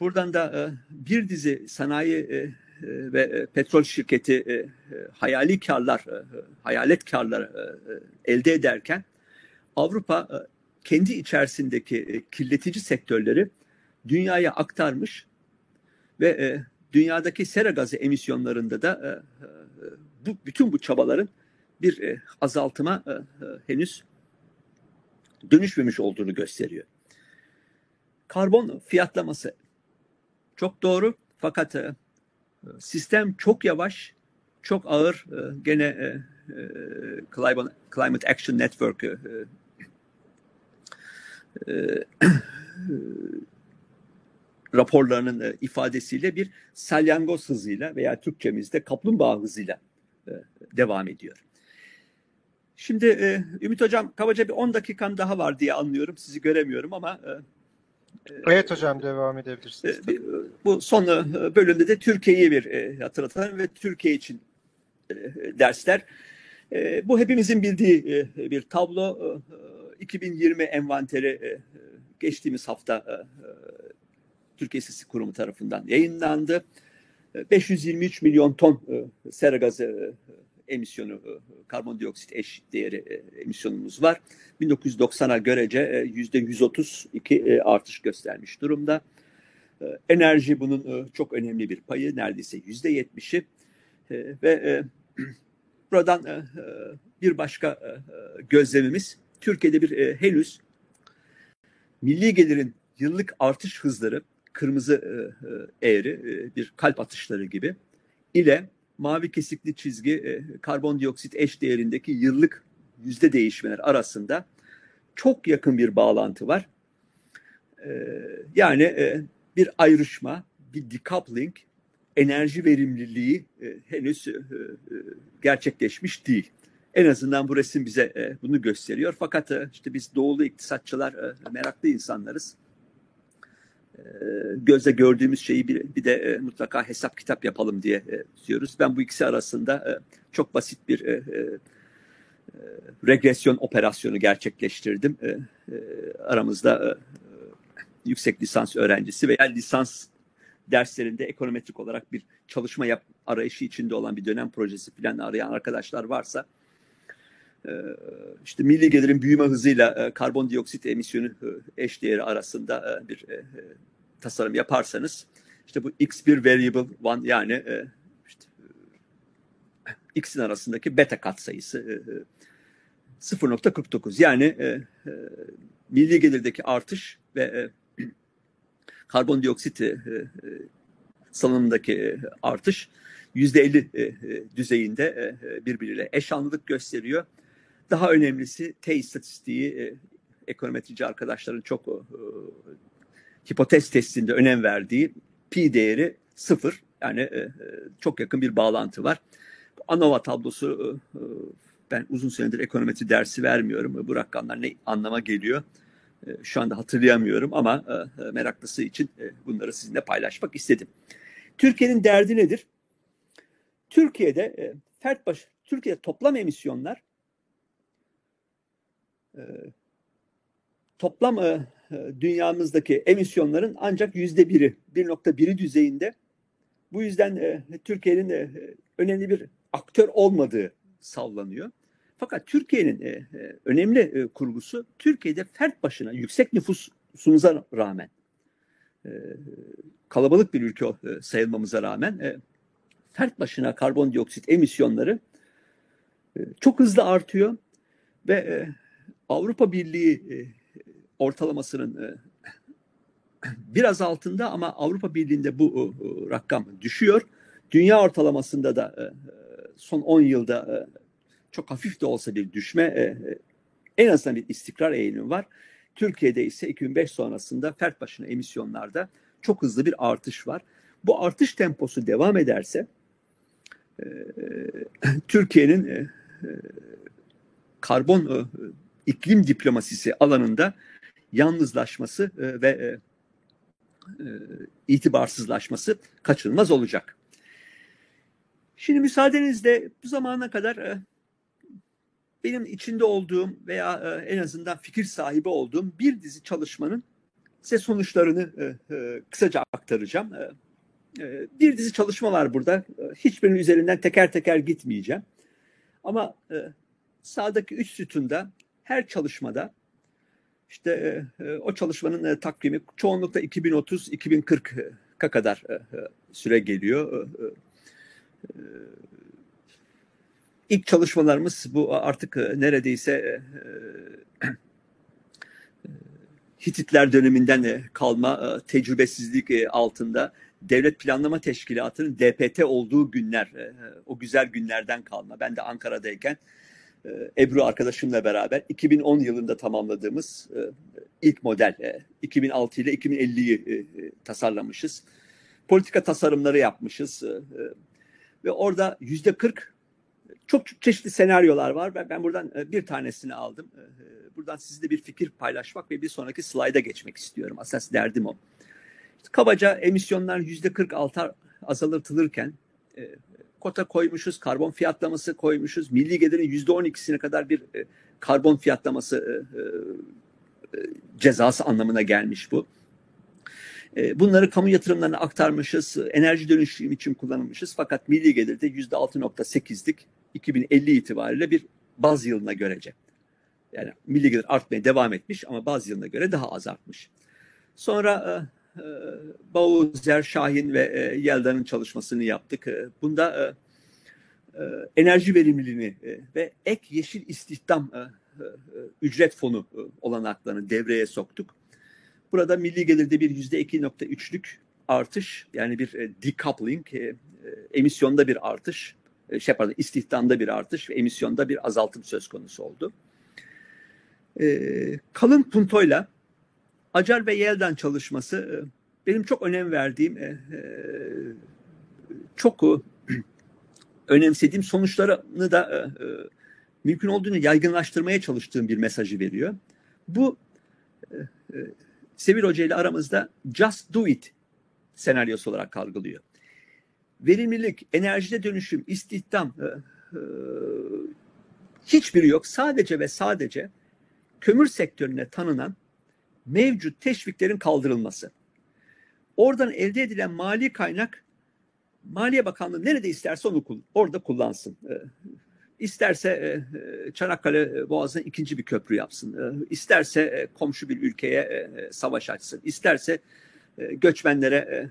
Speaker 2: buradan da bir dizi sanayi ve e, petrol şirketi e, hayali karlar, e, hayalet karlar elde ederken Avrupa kendi içerisindeki kirletici sektörleri dünyaya aktarmış ve dünyadaki sera gazı emisyonlarında da bu bütün bu çabaların bir azaltıma henüz dönüşmemiş olduğunu gösteriyor. Karbon fiyatlaması çok doğru fakat sistem çok yavaş, çok ağır. Gene Climate Action Network raporlarının e, ifadesiyle bir salyangoz hızıyla veya Türkçemizde kaplumbağa hızıyla e, devam ediyor. Şimdi e, Ümit Hocam kabaca bir 10 dakikan daha var diye anlıyorum. Sizi göremiyorum ama
Speaker 1: Evet hocam devam edebilirsiniz.
Speaker 2: Bu son bölümde de Türkiye'yi bir hatırlatalım ve Türkiye için dersler. Bu hepimizin bildiği bir tablo. 2020 envanteri geçtiğimiz hafta Türkiye İstatistik Kurumu tarafından yayınlandı. 523 milyon ton sera gazı emisyonu, karbondioksit eş değeri emisyonumuz var. 1990'a görece yüzde 132 artış göstermiş durumda. Enerji bunun çok önemli bir payı, neredeyse yüzde 70'i ve buradan bir başka gözlemimiz Türkiye'de bir henüz milli gelirin yıllık artış hızları kırmızı e, e, eğri e, bir kalp atışları gibi ile mavi kesikli çizgi karbondioksit eş değerindeki yıllık yüzde değişmeler arasında çok yakın bir bağlantı var. Yani bir ayrışma, bir decoupling, enerji verimliliği henüz gerçekleşmiş değil. En azından bu resim bize bunu gösteriyor. Fakat işte biz doğulu iktisatçılar meraklı insanlarız. Ee, gözle gördüğümüz şeyi bir, bir de e, mutlaka hesap kitap yapalım diye e, diyoruz. Ben bu ikisi arasında e, çok basit bir regresyon operasyonu gerçekleştirdim. Aramızda yüksek lisans öğrencisi veya lisans derslerinde ekonometrik olarak bir çalışma yap, arayışı içinde olan bir dönem projesi falan arayan arkadaşlar varsa işte milli gelirin büyüme hızıyla karbondioksit emisyonu eş değeri arasında bir tasarım yaparsanız işte bu x1 variable one yani işte, x'in arasındaki beta katsayısı 0.49 yani milli gelirdeki artış ve karbondioksit salınımındaki artış yüzde 50 düzeyinde birbiriyle eş gösteriyor. Daha önemlisi T istatistiği e, ekonometrici arkadaşların çok e, hipotez testinde önem verdiği pi değeri sıfır. Yani e, çok yakın bir bağlantı var. ANOVA tablosu e, e, ben uzun süredir ekonometri dersi vermiyorum. Bu rakamlar ne anlama geliyor? E, şu anda hatırlayamıyorum ama e, meraklısı için e, bunları sizinle paylaşmak istedim. Türkiye'nin derdi nedir? Türkiye'de e, fert baş, Türkiye'de toplam emisyonlar toplam e, dünyamızdaki emisyonların ancak yüzde biri, 1.1'i düzeyinde. Bu yüzden e, Türkiye'nin e, önemli bir aktör olmadığı sallanıyor. Fakat Türkiye'nin önemli kurgusu Türkiye'de fert başına yüksek nüfusumuza rağmen kalabalık bir ülke sayılmamıza rağmen fert başına karbondioksit emisyonları çok hızlı artıyor ve Avrupa Birliği e, ortalamasının e, biraz altında ama Avrupa Birliği'nde bu e, rakam düşüyor. Dünya ortalamasında da son 10 yılda çok hafif de olsa bir düşme en azından bir istikrar eğilimi var. Türkiye'de ise 2005 sonrasında fert başına emisyonlarda çok hızlı bir artış var. Bu artış temposu devam ederse Türkiye'nin karbon iklim diplomasisi alanında yalnızlaşması e, ve e, e, itibarsızlaşması kaçınılmaz olacak. Şimdi müsaadenizle bu zamana kadar benim içinde olduğum veya en azından fikir sahibi olduğum bir dizi çalışmanın size sonuçlarını kısaca aktaracağım. Bir dizi çalışma var burada. Hiçbirinin üzerinden teker teker gitmeyeceğim. Ama sağdaki üç sütunda her çalışmada işte e, e, o çalışmanın e, takvimi çoğunlukla 2030-2040 dakika kadar süre geliyor. İlk çalışmalarımız bu artık neredeyse Hititler döneminden kalma tecrübesizlik altında Devlet Planlama Teşkilatı'nın DPT olduğu günler, o güzel günlerden kalma. Ben de Ankara'dayken Ebru arkadaşımla beraber 2010 yılında tamamladığımız ilk model 2006 ile 2050'yi tasarlamışız. Politika tasarımları yapmışız ve orada yüzde 40 çok çeşitli senaryolar var. Ben, ben buradan bir tanesini aldım. Buradan sizle bir fikir paylaşmak ve bir sonraki slayda geçmek istiyorum. Asas derdim o. Kabaca emisyonlar yüzde 46 azaltılırken kota koymuşuz, karbon fiyatlaması koymuşuz. Milli gelirin yüzde 12'sine kadar bir karbon fiyatlaması cezası anlamına gelmiş bu. Bunları kamu yatırımlarına aktarmışız, enerji dönüşümü için kullanılmışız. Fakat milli gelirde yüzde 6.8'lik 2050 itibariyle bir baz yılına görece. Yani milli gelir artmaya devam etmiş ama baz yılına göre daha az artmış. Sonra e, Bauzer, Şahin ve e, Yelda'nın çalışmasını yaptık. E, bunda e, e, enerji verimliliğini ve ek yeşil istihdam ücret fonu olanaklarını devreye soktuk. Burada milli gelirde bir yüzde 2.3'lük artış yani bir decoupling, emisyonda bir artış, şey pardon, istihdamda bir artış ve emisyonda bir azaltım söz konusu oldu. Kalın puntoyla Acar ve Yeldan çalışması e, benim çok önem verdiğim, e, e, çok önemsediğim sonuçlarını da mümkün olduğunu yaygınlaştırmaya çalıştığım bir mesajı veriyor. Bu Sevil Hoca ile aramızda just do it senaryosu olarak kalgılıyor. Verimlilik, enerjide dönüşüm, istihdam hiçbiri yok. Sadece ve sadece kömür sektörüne tanınan mevcut teşviklerin kaldırılması. Oradan elde edilen mali kaynak Maliye Bakanlığı nerede isterse onu orada kullansın. Ee, isterse e, e, Çanakkale Boğazı'na ikinci bir köprü yapsın. Ee, isterse e, komşu bir ülkeye savaş açsın. İsterse göçmenlere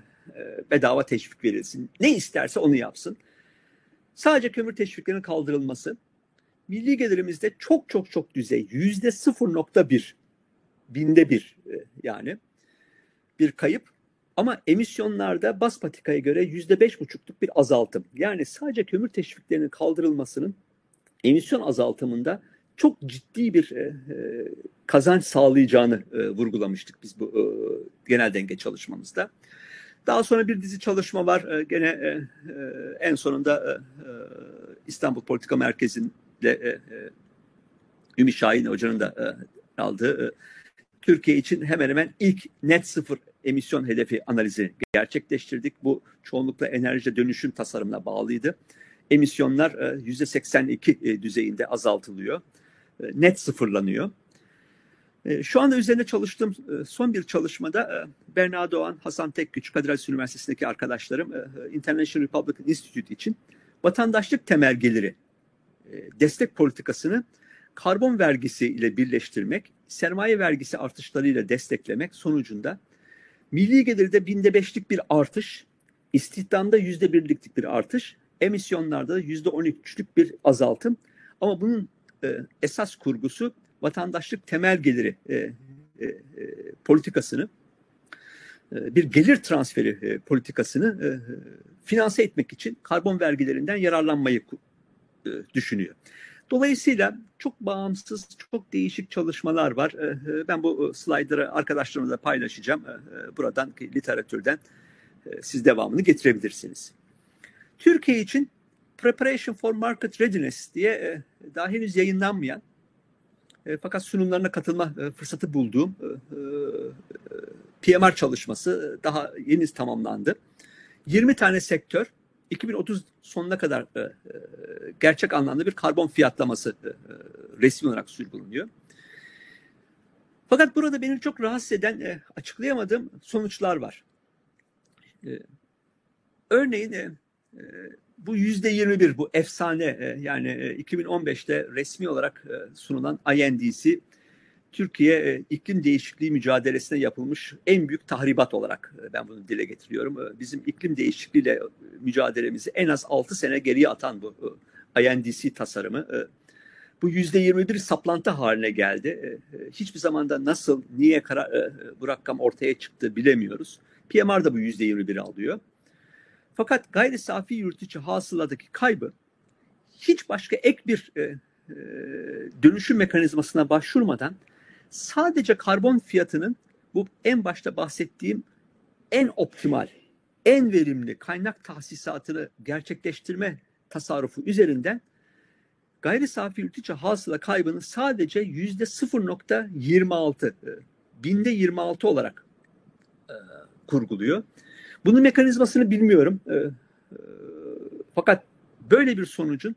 Speaker 2: bedava teşvik verilsin. Ne isterse onu yapsın. Sadece kömür teşviklerinin kaldırılması milli gelirimizde çok çok çok düzey yüzde 0.1 binde bir e, yani bir kayıp. Ama emisyonlarda bas patikaya göre yüzde beş buçukluk bir azaltım. Yani sadece kömür teşviklerinin kaldırılmasının emisyon azaltımında çok ciddi bir e, e, kazanç sağlayacağını vurgulamıştık biz bu genel denge çalışmamızda. Daha sonra bir dizi çalışma var. Gene en sonunda İstanbul Politika Merkezi'nde e, e, Ümit Şahin Hoca'nın da aldığı Türkiye için hemen hemen ilk net sıfır emisyon hedefi analizi gerçekleştirdik. Bu çoğunlukla enerji dönüşüm tasarımına bağlıydı. Emisyonlar yüzde 82 düzeyinde azaltılıyor. E, net sıfırlanıyor. E, şu anda üzerinde çalıştığım e, son bir çalışmada Berna Doğan, Hasan Tekgüç, Kadir Has Üniversitesi'ndeki arkadaşlarım International Republican Institute için vatandaşlık temergeleri destek politikasını karbon vergisi ile birleştirmek, sermaye vergisi artışlarıyla desteklemek sonucunda milli gelirde binde beşlik bir artış, istihdamda yüzde birliklik bir artış, emisyonlarda yüzde on üçlük bir azaltım. Ama bunun e, esas kurgusu vatandaşlık temel geliri e, e, e, politikasını, e, bir gelir transferi e, politikasını e, finanse etmek için karbon vergilerinden yararlanmayı e, düşünüyor. Dolayısıyla çok bağımsız, çok değişik çalışmalar var. Ee, e, ben bu e, slaytları arkadaşlarımla paylaşacağım. Ee, e, buradan literatürden siz devamını getirebilirsiniz. Türkiye için Preparation for Market Readiness diye daha henüz yayınlanmayan fakat sunumlarına katılma fırsatı bulduğum PMR çalışması daha yeni tamamlandı. 20 tane sektör 2030 sonuna kadar e, e, gerçek anlamda bir karbon fiyatlaması e, resmi olarak sürdürülüyor. Fakat burada beni çok rahatsız eden açıklayamadığım sonuçlar var. Örneğin bu yüzde 21 bu efsane yani e, 2015'te resmi olarak sunulan INDC Türkiye iklim değişikliği mücadelesine yapılmış en büyük tahribat olarak ben bunu dile getiriyorum. Bizim iklim değişikliğiyle mücadelemizi en az 6 sene geriye atan bu INDC tasarımı bu yüzde 21 saplantı haline geldi. Hiçbir zamanda nasıl, niye karar, bu rakam ortaya çıktı bilemiyoruz. PMR da bu yüzde 21 alıyor. Fakat gayri safi yurt içi hasıladaki kaybı hiç başka ek bir e, e, dönüşüm mekanizmasına başvurmadan sadece karbon fiyatının bu en başta bahsettiğim en optimal, en verimli kaynak tahsisatını gerçekleştirme tasarrufu üzerinden gayri safi yurt içi hasıla kaybını sadece yüzde 0.26 e, binde 26 olarak e, kurguluyor. Bunun mekanizmasını bilmiyorum. E, fakat böyle bir sonucun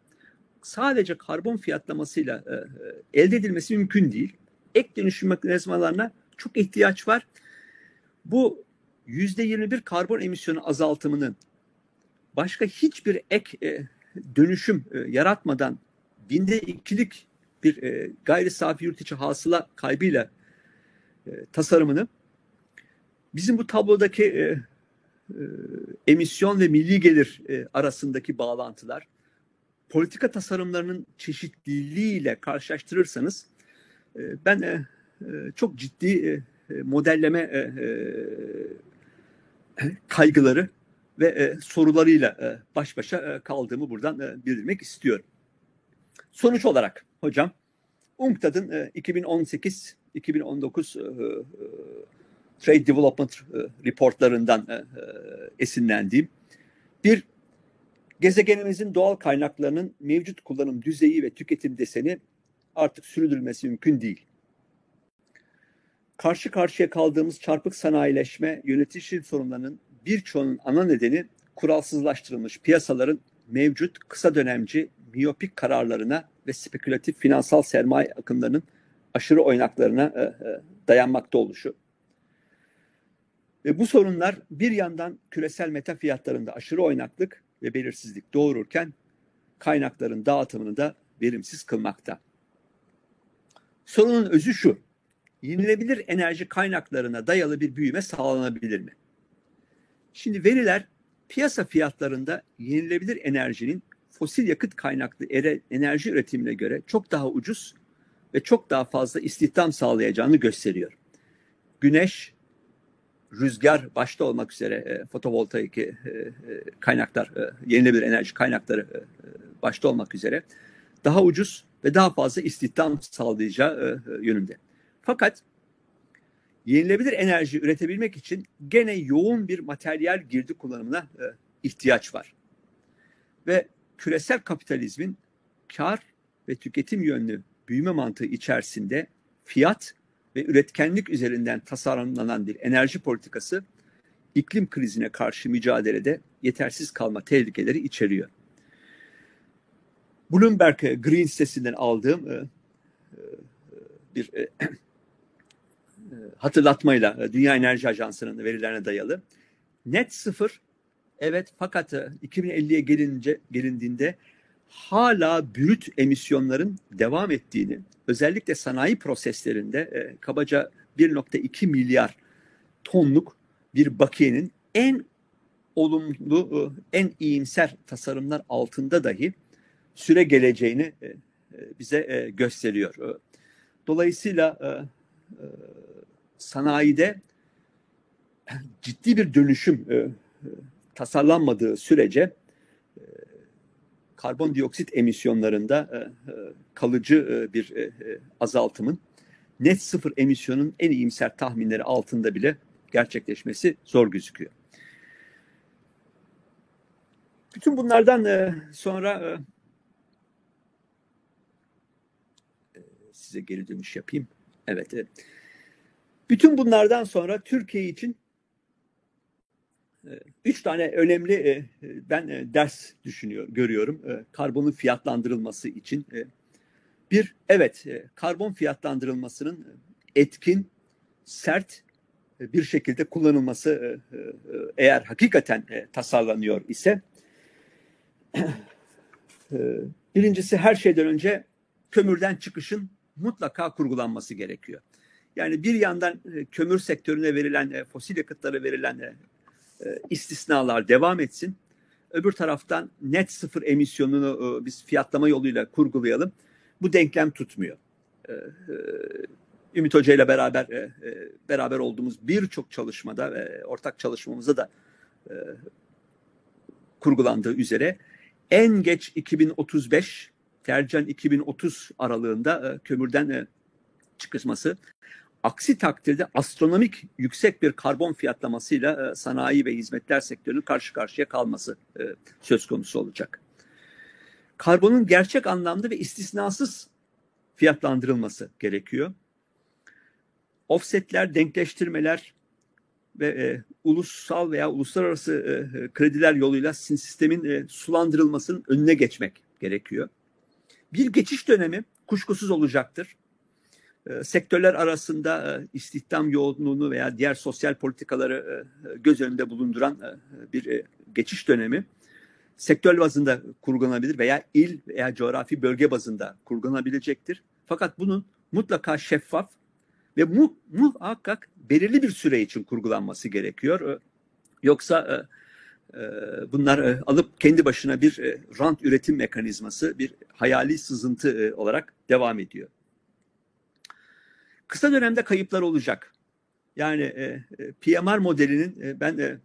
Speaker 2: sadece karbon fiyatlamasıyla elde edilmesi mümkün değil. Ek dönüşüm mekanizmalarına çok ihtiyaç var. Bu yüzde 21 karbon emisyonu azaltımının başka hiçbir ek e, dönüşüm e, yaratmadan binde ikilik bir e, gayri safi yurt içi hasıla kaybıyla e, tasarımını bizim bu tablodaki e, e, emisyon ve milli gelir e, arasındaki bağlantılar politika tasarımlarının çeşitliliğiyle karşılaştırırsanız ben e, e, çok ciddi modelleme kaygıları ve sorularıyla baş başa kaldığımı buradan bildirmek istiyorum. Sonuç olarak hocam UNCTAD'ın 2018-2019 Trade Development Reportlarından esinlendiğim bir Gezegenimizin doğal kaynaklarının mevcut kullanım düzeyi ve tüketim deseni artık sürdürülmesi mümkün değil. Karşı karşıya kaldığımız çarpık sanayileşme yönetişim sorunlarının birçoğunun ana nedeni kuralsızlaştırılmış piyasaların mevcut kısa dönemci miyopik kararlarına ve spekülatif finansal sermaye akımlarının aşırı oynaklarına e, e, dayanmakta oluşu. Ve bu sorunlar bir yandan küresel meta fiyatlarında aşırı oynaklık ve belirsizlik doğururken kaynakların dağıtımını da verimsiz kılmakta. Sorunun özü şu. Yenilebilir enerji kaynaklarına dayalı bir büyüme sağlanabilir mi? Şimdi veriler piyasa fiyatlarında yenilebilir enerjinin fosil yakıt kaynaklı enerji üretimine göre çok daha ucuz ve çok daha fazla istihdam sağlayacağını gösteriyor. Güneş, rüzgar başta olmak üzere e, fotovoltaik e, e, kaynaklar, e, yenilenebilir enerji kaynakları e, başta olmak üzere daha ucuz ve daha fazla istihdam sağlayacağı e, e, yönünde. Fakat yenilebilir enerji üretebilmek için gene yoğun bir materyal girdi kullanımına e, ihtiyaç var. Ve küresel kapitalizmin kar ve tüketim yönlü büyüme mantığı içerisinde fiyat ve üretkenlik üzerinden tasarlanan bir enerji politikası iklim krizine karşı mücadelede yetersiz kalma tehlikeleri içeriyor. Bloomberg Green sitesinden aldığım e, e, bir e, hatırlatmayla Dünya Enerji Ajansı'nın verilerine dayalı. Net sıfır evet fakat 2050'ye gelince gelindiğinde hala brüt emisyonların devam ettiğini, özellikle sanayi proseslerinde e, kabaca 1.2 milyar tonluk bir bakiyenin en olumlu, e, en iyimser tasarımlar altında dahi süre geleceğini e, e bize e, gösteriyor. Dolayısıyla sanayide ciddi bir dönüşüm tasarlanmadığı sürece karbondioksit emisyonlarında kalıcı bir azaltımın net sıfır emisyonun en iyimser tahminleri altında bile gerçekleşmesi zor gözüküyor. Bütün bunlardan sonra size geri dönüş yapayım. Evet. Bütün bunlardan sonra Türkiye için Üç tane önemli e, ben e, ders düşünüyor, görüyorum e, karbonun fiyatlandırılması için. Bir, evet karbon fiyatlandırılmasının etkin, sert bir şekilde kullanılması eğer hakikaten tasarlanıyor ise birincisi her şeyden önce kömürden çıkışın mutlaka kurgulanması gerekiyor. Yani bir yandan e, kömür sektörüne verilen, e, fosil yakıtlara verilen e, istisnalar devam etsin. Öbür taraftan net sıfır emisyonunu biz fiyatlama yoluyla kurgulayalım. Bu denklem tutmuyor. Ümit Hoca ile beraber beraber olduğumuz birçok çalışmada ve ortak çalışmamızda da kurgulandığı üzere en geç 2035 tercihen 2030 aralığında e, kömürden e, çıkışması aksi takdirde astronomik yüksek bir karbon fiyatlamasıyla e, sanayi ve hizmetler sektörünün karşı karşıya kalması söz konusu olacak. Karbonun gerçek anlamda ve istisnasız fiyatlandırılması gerekiyor. Offsetler, denkleştirmeler ve e, ulusal veya uluslararası e, krediler yoluyla sistemin e, sulandırılmasının önüne geçmek gerekiyor. Bir geçiş dönemi kuşkusuz olacaktır. E, sektörler arasında e, istihdam yoğunluğunu veya diğer sosyal politikaları e, göz önünde bulunduran e, bir geçiş dönemi sektör bazında kurgulanabilir veya il veya coğrafi bölge bazında kurgulanabilecektir. Fakat bunun mutlaka şeffaf ve mu, muhakkak belirli bir süre için kurgulanması gerekiyor. Yoksa bunlar e, alıp kendi başına bir e, rant üretim mekanizması, bir hayali sızıntı e, olarak devam ediyor. Kısa dönemde kayıplar olacak. Yani PMR modelinin ben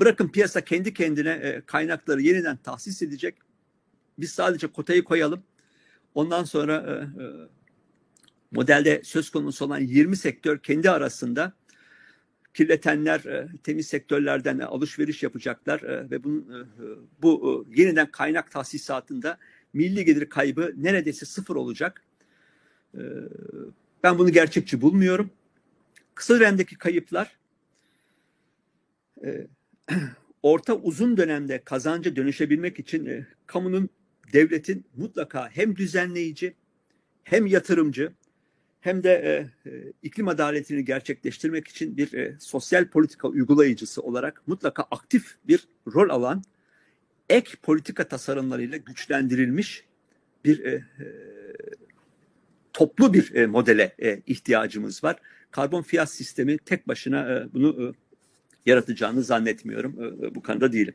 Speaker 2: bırakın piyasa kendi kendine kaynakları yeniden tahsis edecek. Biz sadece kotayı koyalım. Ondan sonra modelde söz konusu olan 20 sektör kendi arasında kirletenler e, temiz sektörlerden alışveriş yapacaklar e, ve bunun, e, bu e, yeniden kaynak tahsisatında milli gelir kaybı neredeyse sıfır olacak. Ben bunu gerçekçi bulmuyorum. Kısa dönemdeki kayıplar e, orta uzun dönemde kazanca dönüşebilmek için e, kamunun, devletin mutlaka hem düzenleyici hem yatırımcı hem de e, e, iklim adaletini gerçekleştirmek için bir e, sosyal politika uygulayıcısı olarak mutlaka aktif bir rol alan ek politika tasarımlarıyla güçlendirilmiş bir e, e, toplu bir e, modele e, ihtiyacımız var. Karbon fiyat sistemi tek başına e, bunu e, yaratacağını zannetmiyorum. E, e bu konuda değilim.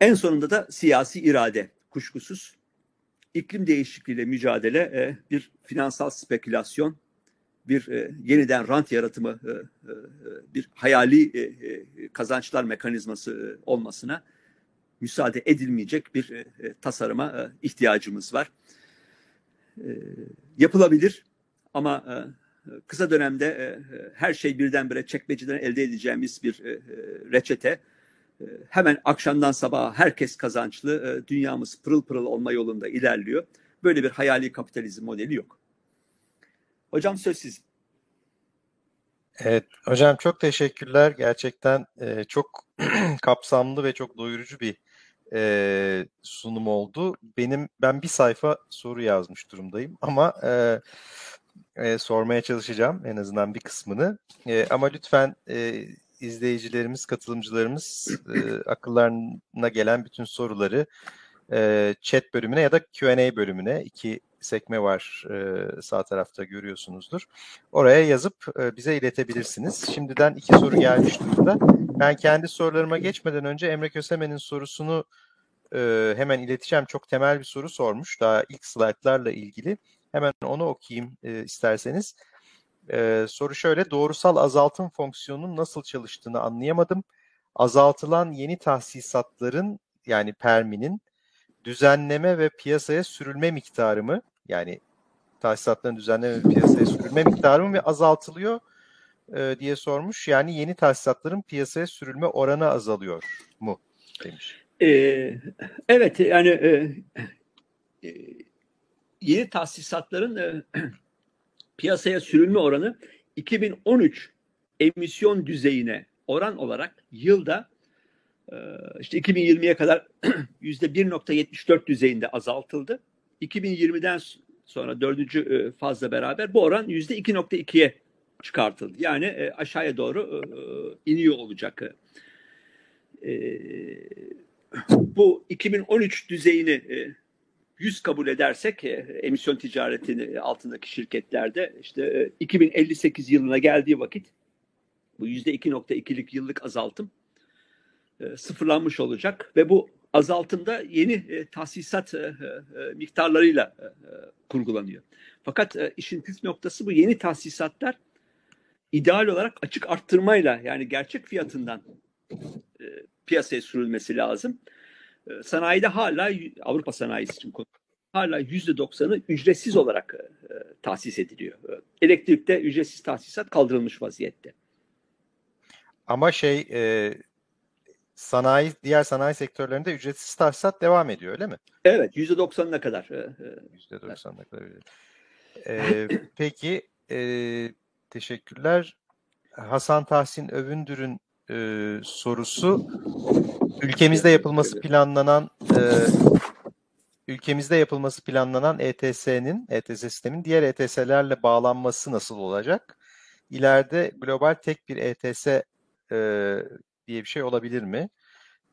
Speaker 2: En sonunda da siyasi irade kuşkusuz. İklim değişikliğiyle mücadele e, bir finansal spekülasyon, bir e, yeniden rant yaratımı, e, e, bir hayali e, e, kazançlar mekanizması e, olmasına müsaade edilmeyecek bir e, tasarıma e, ihtiyacımız var. E, yapılabilir ama e, kısa dönemde e, her şey birdenbire çekmeceden elde edeceğimiz bir e, reçete e, hemen akşamdan sabaha herkes kazançlı e, dünyamız pırıl pırıl olma yolunda ilerliyor. Böyle bir hayali kapitalizm modeli yok. Hocam söz sizin.
Speaker 1: Evet hocam çok teşekkürler. Gerçekten e, çok kapsamlı ve çok doyurucu bir e, sunum oldu. Benim ben bir sayfa soru yazmış durumdayım ama e, e, sormaya çalışacağım en azından bir kısmını. E, ama lütfen e, izleyicilerimiz, katılımcılarımız e, akıllarına gelen bütün soruları e, chat bölümüne ya da Q&A bölümüne iki sekme var e, sağ tarafta görüyorsunuzdur. Oraya yazıp e, bize iletebilirsiniz. Şimdiden iki soru gelmiş durumda. Ben kendi sorularıma geçmeden önce Emre Kösemen'in sorusunu e, hemen ileteceğim. Çok temel bir soru sormuş daha ilk slaytlarla ilgili. Hemen onu okuyayım e, isterseniz. E, soru şöyle, doğrusal azaltım fonksiyonunun nasıl çalıştığını anlayamadım. Azaltılan yeni tahsisatların yani perminin düzenleme ve piyasaya sürülme miktarı mı? Yani tahsisatların düzenleme ve piyasaya sürülme miktarı mı ve azaltılıyor e, diye sormuş. Yani yeni tahsisatların piyasaya sürülme oranı azalıyor mu demiş.
Speaker 2: Ee, evet yani e, e, yeni tahsisatların e, piyasaya sürülme oranı 2013 emisyon düzeyine oran olarak yılda e, işte 2020'ye kadar yüzde 1.74 düzeyinde azaltıldı. 2020'den sonra dördüncü e, fazla beraber bu oran yüzde 2.2'ye çıkartıldı. Yani e, aşağıya doğru iniyor olacak. Bu 2013 düzeyini 100 kabul edersek emisyon ticaretini altındaki şirketlerde işte 2058 yılına geldiği vakit bu %2.2'lik yıllık azaltım sıfırlanmış olacak ve bu azaltımda yeni tahsisat miktarlarıyla kurgulanıyor. Fakat işin püf noktası bu yeni tahsisatlar ideal olarak açık arttırmayla yani gerçek fiyatından e, piyasaya sürülmesi lazım. E, sanayide hala Avrupa sanayisi için hala yüzde doksanı ücretsiz olarak e, tahsis ediliyor. E, elektrikte ücretsiz tahsisat kaldırılmış vaziyette.
Speaker 1: Ama şey e, sanayi diğer sanayi sektörlerinde ücretsiz tahsisat devam ediyor öyle mi?
Speaker 2: Evet yüzde doksanına kadar. E,
Speaker 1: e, yüzde doksanına kadar. E, peki e, Teşekkürler. Hasan Tahsin Övündür'ün e, sorusu ülkemizde yapılması planlanan e, ülkemizde yapılması planlanan ETS'nin ETS sistemin diğer ETS'lerle bağlanması nasıl olacak? İleride global tek bir ETS e, diye bir şey olabilir mi?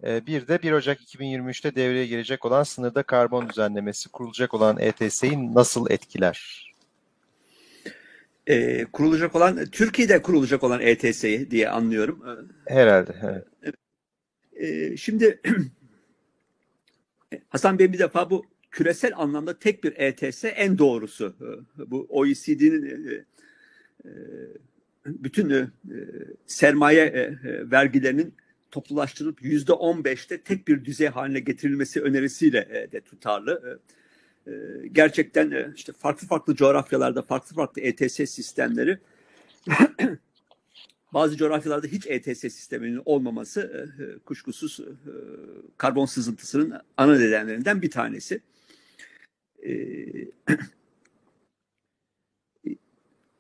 Speaker 1: E, bir de 1 Ocak 2023'te devreye girecek olan sınırda karbon düzenlemesi kurulacak olan ETS'yi nasıl etkiler?
Speaker 2: E, kurulacak olan Türkiye'de kurulacak olan ETS'yi diye anlıyorum.
Speaker 1: Herhalde. Evet.
Speaker 2: E, şimdi Hasan Bey bir defa bu küresel anlamda tek bir ETS en doğrusu. Bu OECD'nin e, e, bütün e, sermaye vergilerinin toplulaştırılıp yüzde on beşte tek bir düzey haline getirilmesi önerisiyle de tutarlı. Ee, gerçekten e, işte farklı farklı coğrafyalarda farklı farklı ETS sistemleri bazı coğrafyalarda hiç ETS sisteminin olmaması e, e, kuşkusuz karbon sızıntısının ana nedenlerinden bir tanesi.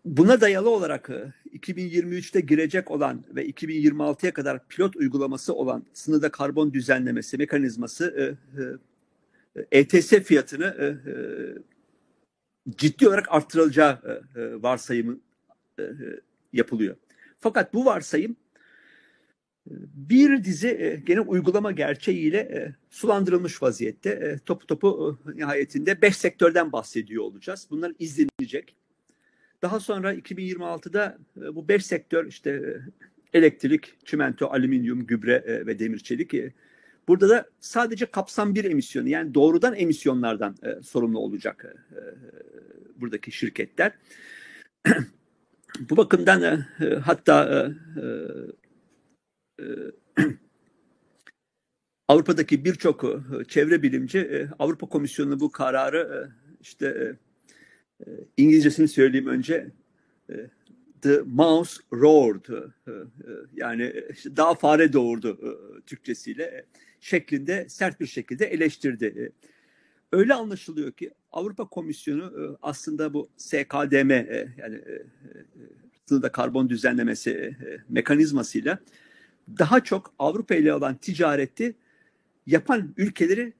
Speaker 2: Buna dayalı olarak 2023'te girecek olan ve 2026'ya kadar pilot uygulaması olan sınırda karbon düzenlemesi mekanizması ETS fiyatını e, e, ciddi olarak arttırılacağı e, varsayımı yapılıyor. Fakat bu varsayım bir dizi gene uygulama gerçeğiyle sulandırılmış vaziyette. Topu topu nihayetinde beş sektörden bahsediyor olacağız. Bunlar izlenecek. Daha sonra 2026'da bu beş sektör işte elektrik, çimento, alüminyum, gübre ve demir çelik Burada da sadece kapsam bir emisyonu yani doğrudan emisyonlardan e, sorumlu olacak e, e buradaki şirketler. Bu bakımdan e, e hatta e, e, Avrupa'daki birçok çevre bilimci Avrupa Komisyonu bu kararı işte İngilizcesini söyleyeyim önce The Mouse Roared yani işte daha fare doğurdu Türkçesiyle şeklinde sert bir şekilde eleştirdi. E, öyle anlaşılıyor ki Avrupa Komisyonu e, aslında bu SKDM e, yani sınırda karbon düzenlemesi mekanizmasıyla daha çok Avrupa ile olan ticareti yapan ülkeleri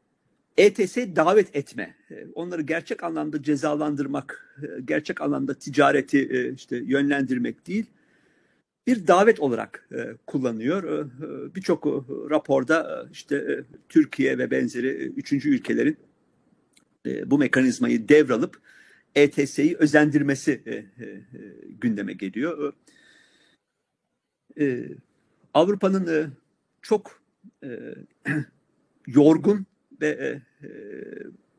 Speaker 2: ETS davet etme, onları gerçek anlamda cezalandırmak, gerçek anlamda ticareti işte yönlendirmek değil, bir davet olarak e, kullanıyor. E, e Birçok e, raporda e, işte e, Türkiye ve benzeri üçüncü ülkelerin e, bu mekanizmayı devralıp ETS'yi özendirmesi e, e, gündeme geliyor. E, Avrupa'nın e, çok e, yorgun ve e,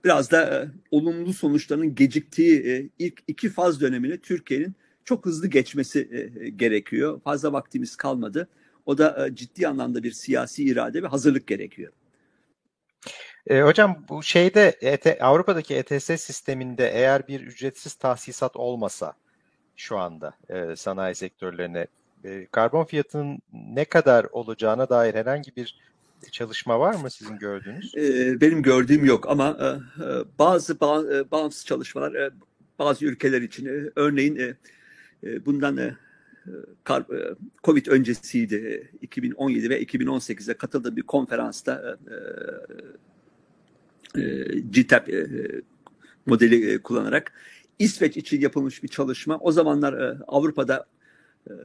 Speaker 2: biraz da e, olumlu sonuçlarının geciktiği e, ilk iki faz dönemini Türkiye'nin çok hızlı geçmesi e, e, gerekiyor. Fazla vaktimiz kalmadı. O da e, ciddi anlamda bir siyasi irade ve hazırlık gerekiyor.
Speaker 1: E, hocam bu şeyde ET, Avrupa'daki ETS sisteminde eğer bir ücretsiz tahsisat olmasa şu anda e, sanayi sektörlerine e, karbon fiyatının ne kadar olacağına dair herhangi bir çalışma var mı sizin gördüğünüz?
Speaker 2: E, benim gördüğüm yok ama e, bazı ba, bağımsız çalışmalar e, bazı ülkeler için e, örneğin e, bundan e, e, Covid öncesiydi 2017 e, ve 2018'de katıldığım bir konferansta GTAP modeli kullanarak İsveç için yapılmış bir çalışma. O zamanlar Avrupa'da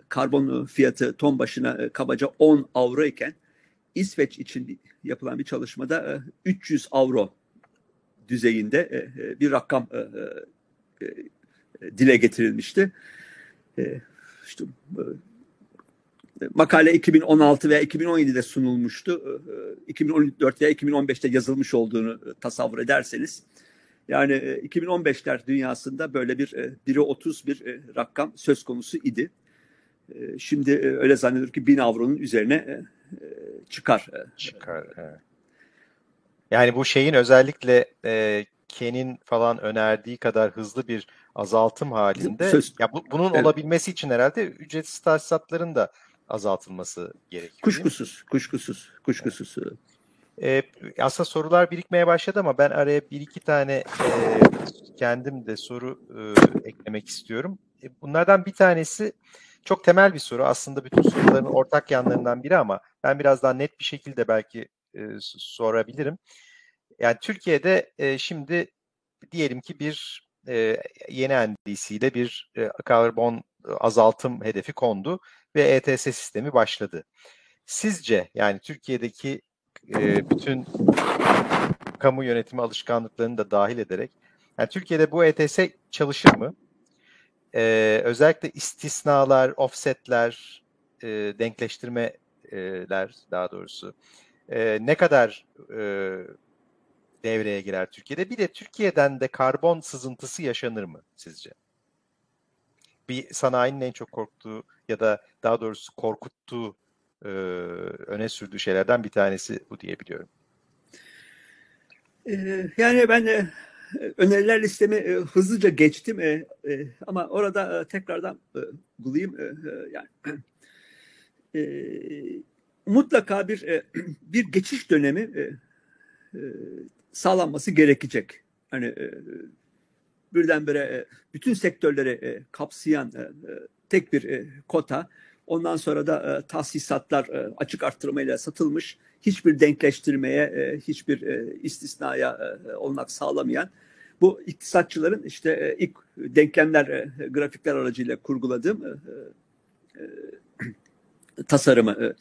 Speaker 2: karbon fiyatı ton başına kabaca 10 avro iken İsveç için yapılan bir çalışmada 300 avro düzeyinde bir rakam dile getirilmişti. İşte makale 2016 veya 2017'de sunulmuştu. 2014 veya 2015'te yazılmış olduğunu tasavvur ederseniz. Yani 2015'ler dünyasında böyle bir 1'e 30 bir rakam söz konusu idi. Şimdi öyle zannediyorum ki 1000 avronun üzerine çıkar.
Speaker 1: Çıkar. Evet. Yani bu şeyin özellikle e, Ken'in falan önerdiği kadar hızlı bir azaltım halinde Söz, ya bu, bunun evet. olabilmesi için herhalde ücretsiz tahsisatların da azaltılması gerekiyor.
Speaker 2: Kuşkusuz, kuşkusuz, kuşkusuz.
Speaker 1: Evet. Ee, aslında sorular birikmeye başladı ama ben araya bir iki tane e, kendim de soru e, eklemek istiyorum. E, bunlardan bir tanesi çok temel bir soru. Aslında bütün soruların ortak yanlarından biri ama ben biraz daha net bir şekilde belki e, sorabilirim. Yani Türkiye'de e, şimdi diyelim ki bir e, yeni NDC ile bir e, karbon azaltım hedefi kondu ve ETS sistemi başladı. Sizce yani Türkiye'deki e, bütün kamu yönetimi alışkanlıklarını da dahil ederek yani Türkiye'de bu ETS çalışır mı? Ee, özellikle istisnalar, offsetler, e, denkleştirmeler daha doğrusu e, ne kadar e, devreye girer Türkiye'de? Bir de Türkiye'den de karbon sızıntısı yaşanır mı sizce? Bir sanayinin en çok korktuğu ya da daha doğrusu korkuttuğu e, öne sürdüğü şeylerden bir tanesi bu diyebiliyorum.
Speaker 2: Ee, yani ben de öneriler listemi e, hızlıca geçtim e, e, ama orada e, tekrardan e, bulayım e, e yani e, mutlaka bir e, bir geçiş dönemi e, sağlanması gerekecek. Hani e, birdenbire e, bütün sektörleri kapsayan tek bir kota. Ondan sonra da e, tahsisatlar e, açık arttırmayla satılmış. Hiçbir denkleştirmeye, hiçbir istisnaya e, olmak sağlamayan bu iktisatçıların işte ilk denklemler, grafikler aracıyla kurguladığım tasarımı.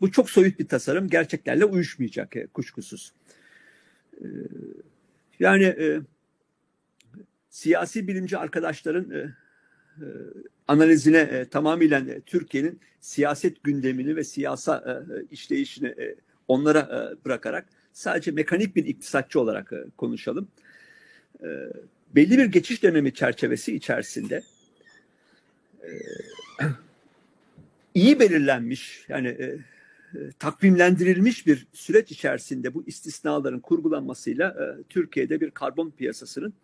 Speaker 2: Bu çok soyut bir tasarım. Gerçeklerle uyuşmayacak kuşkusuz. E, yani e, siyasi bilimci arkadaşların e, e, analizine e, tamamıyla e, Türkiye'nin siyaset gündemini ve siyasa e, işleyişini e, onlara e, bırakarak sadece mekanik bir iktisatçı olarak e, konuşalım. E, belli bir geçiş dönemi çerçevesi içerisinde e, iyi belirlenmiş yani e, e, takvimlendirilmiş bir süreç içerisinde bu istisnaların kurgulanmasıyla e, Türkiye'de bir karbon piyasasının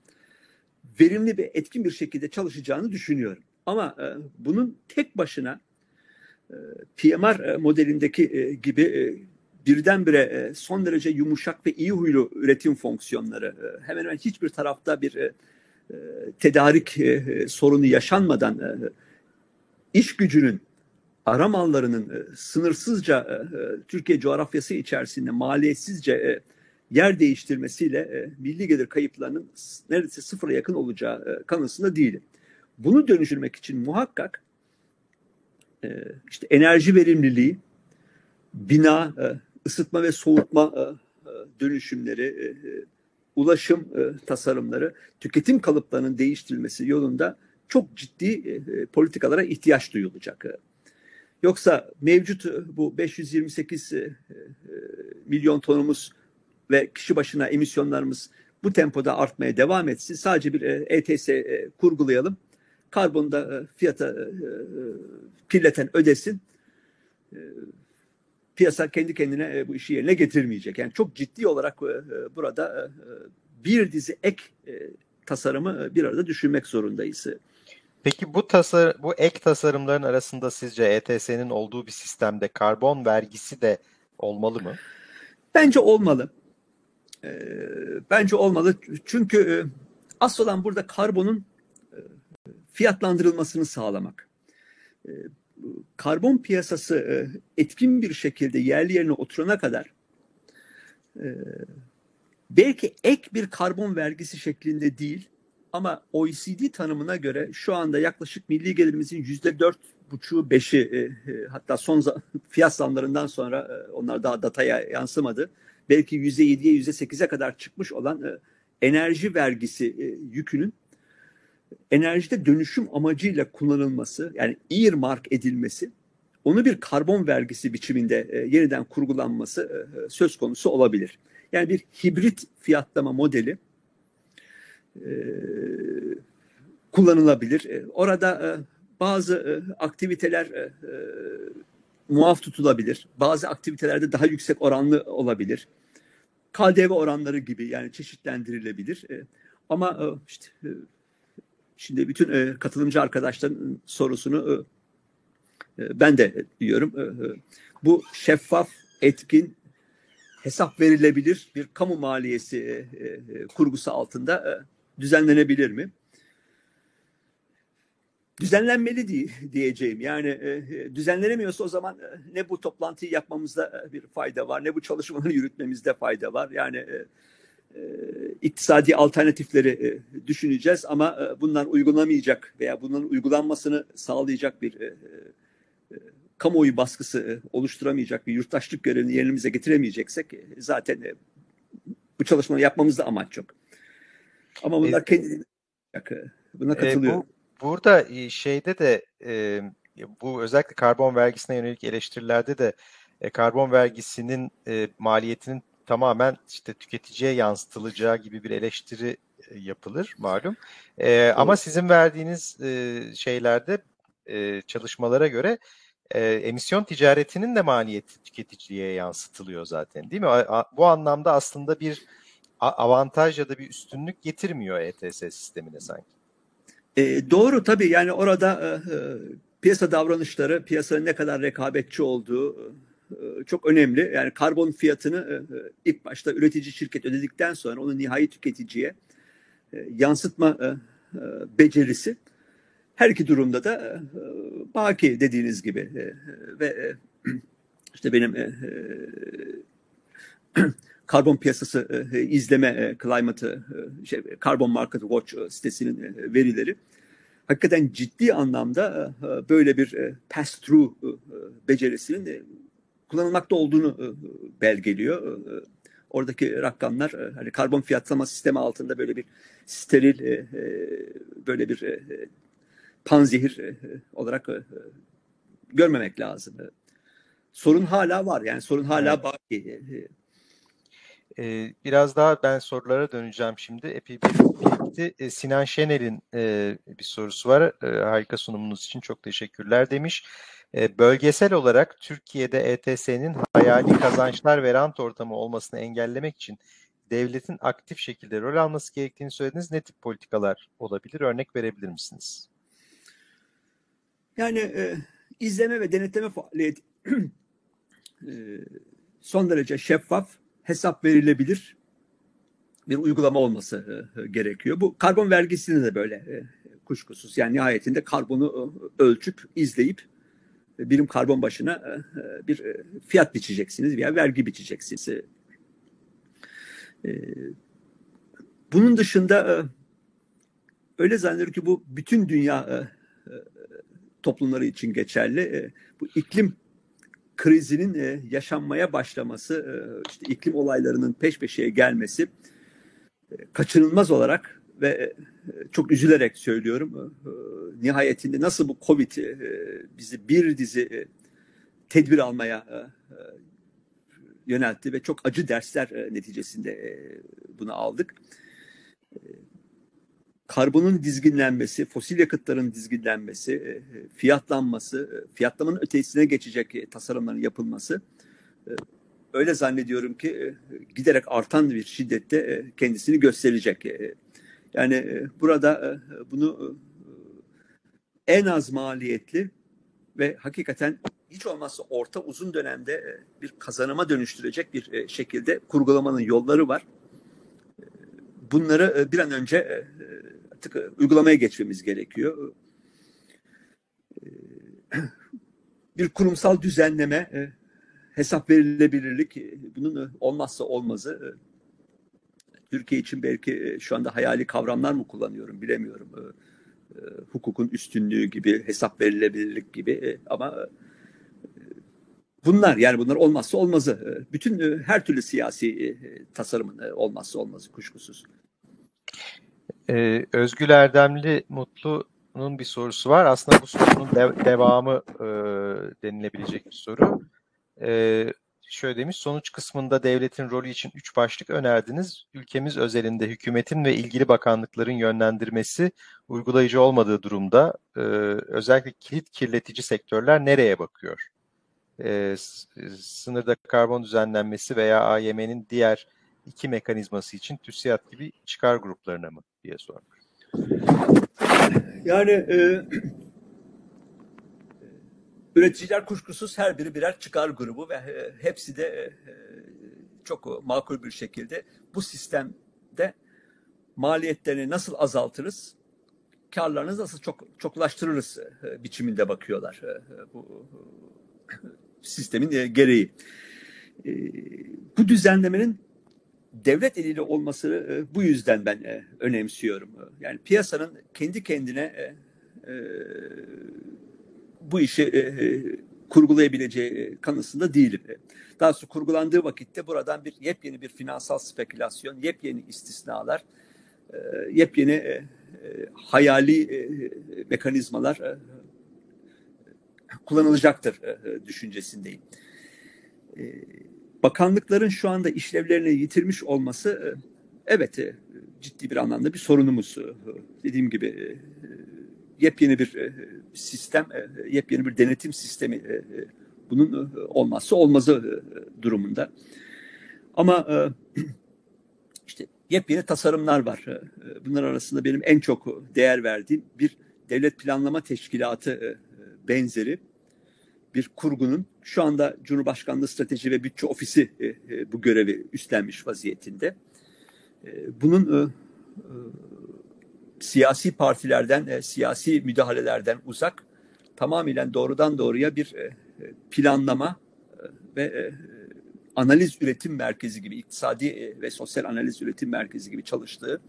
Speaker 2: verimli ve etkin bir şekilde çalışacağını düşünüyorum. Ama e, bunun tek başına e, PMR e, modelindeki e, gibi e, birdenbire e, son derece yumuşak ve iyi huylu üretim fonksiyonları e, hemen hemen hiçbir tarafta bir e, e tedarik e, sorunu yaşanmadan e, iş gücünün ara mallarının e, sınırsızca e, e, Türkiye coğrafyası içerisinde maliyetsizce yer değiştirmesiyle milli gelir kayıplarının neredeyse sıfıra yakın olacağı kanısında değilim. Bunu dönüştürmek için muhakkak işte enerji verimliliği, bina, ısıtma ve soğutma dönüşümleri, ulaşım tasarımları, tüketim kalıplarının değiştirilmesi yolunda çok ciddi politikalara ihtiyaç duyulacak. Yoksa mevcut bu 528 e, milyon tonumuz ve kişi başına emisyonlarımız bu tempoda artmaya devam etsin. Sadece bir ETS e kurgulayalım. Karbonda fiyata kirleten ödesin. Piyasa kendi kendine bu işi yerine getirmeyecek. Yani çok ciddi olarak burada bir dizi ek tasarımı bir arada düşünmek zorundayız.
Speaker 1: Peki bu tasar bu ek tasarımların arasında sizce ETS'nin olduğu bir sistemde karbon vergisi de olmalı mı?
Speaker 2: Bence olmalı. Ee, bence olmalı. Çünkü e, asıl olan burada karbonun e, fiyatlandırılmasını sağlamak. E, karbon piyasası e, etkin bir şekilde yerli yerine oturana kadar e, belki ek bir karbon vergisi şeklinde değil ama OECD tanımına göre şu anda yaklaşık milli gelirimizin yüzde dört buçuğu beşi e, e, hatta son fiyat zamlarından sonra e, onlar daha dataya yansımadı. Belki yüzde yediye yüzde sekize kadar çıkmış olan e, enerji vergisi yükünün enerjide dönüşüm amacıyla kullanılması yani earmark edilmesi onu bir karbon vergisi biçiminde yeniden kurgulanması söz konusu olabilir. Yani bir hibrit fiyatlama modeli kullanılabilir. Orada bazı aktiviteler muaf tutulabilir. Bazı aktivitelerde daha yüksek oranlı olabilir. KDV oranları gibi yani çeşitlendirilebilir. E, ama e, işte e, şimdi bütün e, katılımcı arkadaşların sorusunu e, e, ben de diyorum. E, e, bu şeffaf, etkin, hesap verilebilir bir kamu maliyesi e, e, kurgusu altında e, düzenlenebilir mi? düzenlenmeli diye, diyeceğim. Yani e, düzenlenemiyorsa o zaman e, ne bu toplantıyı yapmamızda e, bir fayda var, ne bu çalışmaları yürütmemizde fayda var. Yani e, e, iktisadi alternatifleri e, düşüneceğiz ama e, bunlar uygulanamayacak veya bunların uygulanmasını sağlayacak bir e, e, kamuoyu baskısı e, oluşturamayacak bir yurttaşlık görevini yerimize getiremeyeceksek e, zaten e, bu çalışmayı yapmamızda amaç yok. Ama bunlar e, kendi buna katılıyorum.
Speaker 1: E, bu burada şeyde de e, bu özellikle karbon vergisine yönelik eleştirilerde de e, karbon vergisinin e, maliyetinin tamamen işte tüketiciye yansıtılacağı gibi bir eleştiri e, yapılır malum. E, ama sizin verdiğiniz e, şeylerde e, çalışmalara göre e, emisyon ticaretinin de maliyeti tüketiciye yansıtılıyor zaten değil mi? A, a, bu anlamda aslında bir avantaj ya da bir üstünlük getirmiyor ETS sistemine sanki.
Speaker 2: E, doğru tabii yani orada e, e, piyasa davranışları, piyasanın ne kadar rekabetçi olduğu e, çok önemli. Yani karbon fiyatını e, e ilk başta üretici şirket ödedikten sonra onu nihai tüketiciye e, yansıtma e, e, becerisi her iki durumda da e, baki dediğiniz gibi e, ve e, işte benim e, e, karbon piyasası e, izleme e, climate e, şey, Carbon Market Watch e, sitesinin e, verileri hakikaten ciddi anlamda e, böyle bir e, pass through e, becerisinin e, kullanılmakta olduğunu e, belgeliyor. E, oradaki rakamlar e, hani karbon fiyatlama sistemi altında böyle bir steril e, e, böyle bir e, panzehir e, olarak e, görmemek lazım. Sorun hala var yani sorun hala evet. baki. E,
Speaker 1: biraz daha ben sorulara döneceğim şimdi. Epey birlikte e, Sinan Şener'in e, bir sorusu var. E, harika sunumunuz için çok teşekkürler demiş. E, bölgesel olarak Türkiye'de ETS'nin hayali kazançlar ve rant ortamı olmasını engellemek için devletin aktif şekilde rol alması gerektiğini söylediniz. Ne tip politikalar olabilir? Örnek verebilir misiniz?
Speaker 2: Yani e, izleme ve denetleme faaliyeti e, son derece şeffaf hesap verilebilir bir uygulama olması e, gerekiyor. Bu karbon vergisinde de böyle e, kuşkusuz. Yani nihayetinde karbonu e, ölçüp izleyip e, birim karbon başına e, e bir e, fiyat biçeceksiniz veya vergi biçeceksiniz. E, e, bunun dışında e, öyle zannediyorum ki bu bütün dünya e, e, toplumları için geçerli. E, bu iklim krizinin e, yaşanmaya başlaması, e, işte iklim olaylarının peş peşeye gelmesi e, kaçınılmaz olarak ve e, çok üzülerek söylüyorum. E, nihayetinde nasıl bu Covid e, bizi bir dizi e, tedbir almaya e, e yöneltti ve çok acı dersler e, neticesinde e, bunu aldık. E, karbonun dizginlenmesi, fosil yakıtların dizginlenmesi, e, fiyatlanması, e, fiyatlamanın ötesine geçecek e, tasarımların yapılması öyle zannediyorum ki giderek artan bir şiddette kendisini gösterecek. Yani burada bunu en az maliyetli ve hakikaten hiç olmazsa orta uzun dönemde bir kazanıma dönüştürecek bir şekilde kurgulamanın yolları var. Bunları bir an önce artık e, uygulamaya geçmemiz gerekiyor. E, bir kurumsal düzenleme, e, hesap verilebilirlik bunun olmazsa olmazı. Türkiye için belki şu anda hayali kavramlar mı kullanıyorum bilemiyorum. Hukukun üstünlüğü gibi, hesap verilebilirlik gibi ama bunlar yani bunlar olmazsa olmazı. Bütün her türlü siyasi tasarımın olmazsa olmazı kuşkusuz.
Speaker 1: Ee, Özgül Erdemli Mutlu'nun bir sorusu var. Aslında bu sorunun dev- devamı e, denilebilecek bir soru. E, şöyle demiş, sonuç kısmında devletin rolü için üç başlık önerdiniz. Ülkemiz özelinde hükümetin ve ilgili bakanlıkların yönlendirmesi uygulayıcı olmadığı durumda e, özellikle kilit kirletici sektörler nereye bakıyor? E, sınırda karbon düzenlenmesi veya AYM'nin diğer iki mekanizması için TÜSİAD gibi çıkar gruplarına mı diye sormuş.
Speaker 2: Yani e, üreticiler kuşkusuz her biri birer çıkar grubu ve e, hepsi de e, çok makul bir şekilde bu sistemde maliyetlerini nasıl azaltırız, karlarını nasıl çok çoklaştırırız e, biçiminde bakıyorlar e, bu sistemin e, gereği. E, bu düzenlemenin devlet eliyle olmasını e, bu yüzden ben e, önemsiyorum. Yani piyasanın kendi kendine e, bu işi kurgulayabileceği kanısında değilim. Daha sonra kurgulandığı vakitte buradan bir yepyeni bir finansal spekülasyon, yepyeni istisnalar, yepyeni hayali mekanizmalar kullanılacaktır düşüncesindeyim bakanlıkların şu anda işlevlerini yitirmiş olması e, evet e, ciddi bir anlamda bir sorunumuz. E, dediğim gibi yepyeni bir sistem, yepyeni bir denetim sistemi bunun olmazsa olmazı durumunda. Ama işte yepyeni tasarımlar var. Bunlar arasında benim en çok değer verdiğim bir devlet planlama teşkilatı benzeri bir kurgunun şu anda Cumhurbaşkanlığı Strateji ve Bütçe Ofisi e, e, bu görevi üstlenmiş vaziyetinde. E, bunun siyasi partilerden, siyasi müdahalelerden uzak, tamamen doğrudan doğruya bir planlama ve analiz üretim merkezi gibi, iktisadi ve sosyal analiz üretim merkezi gibi çalıştığı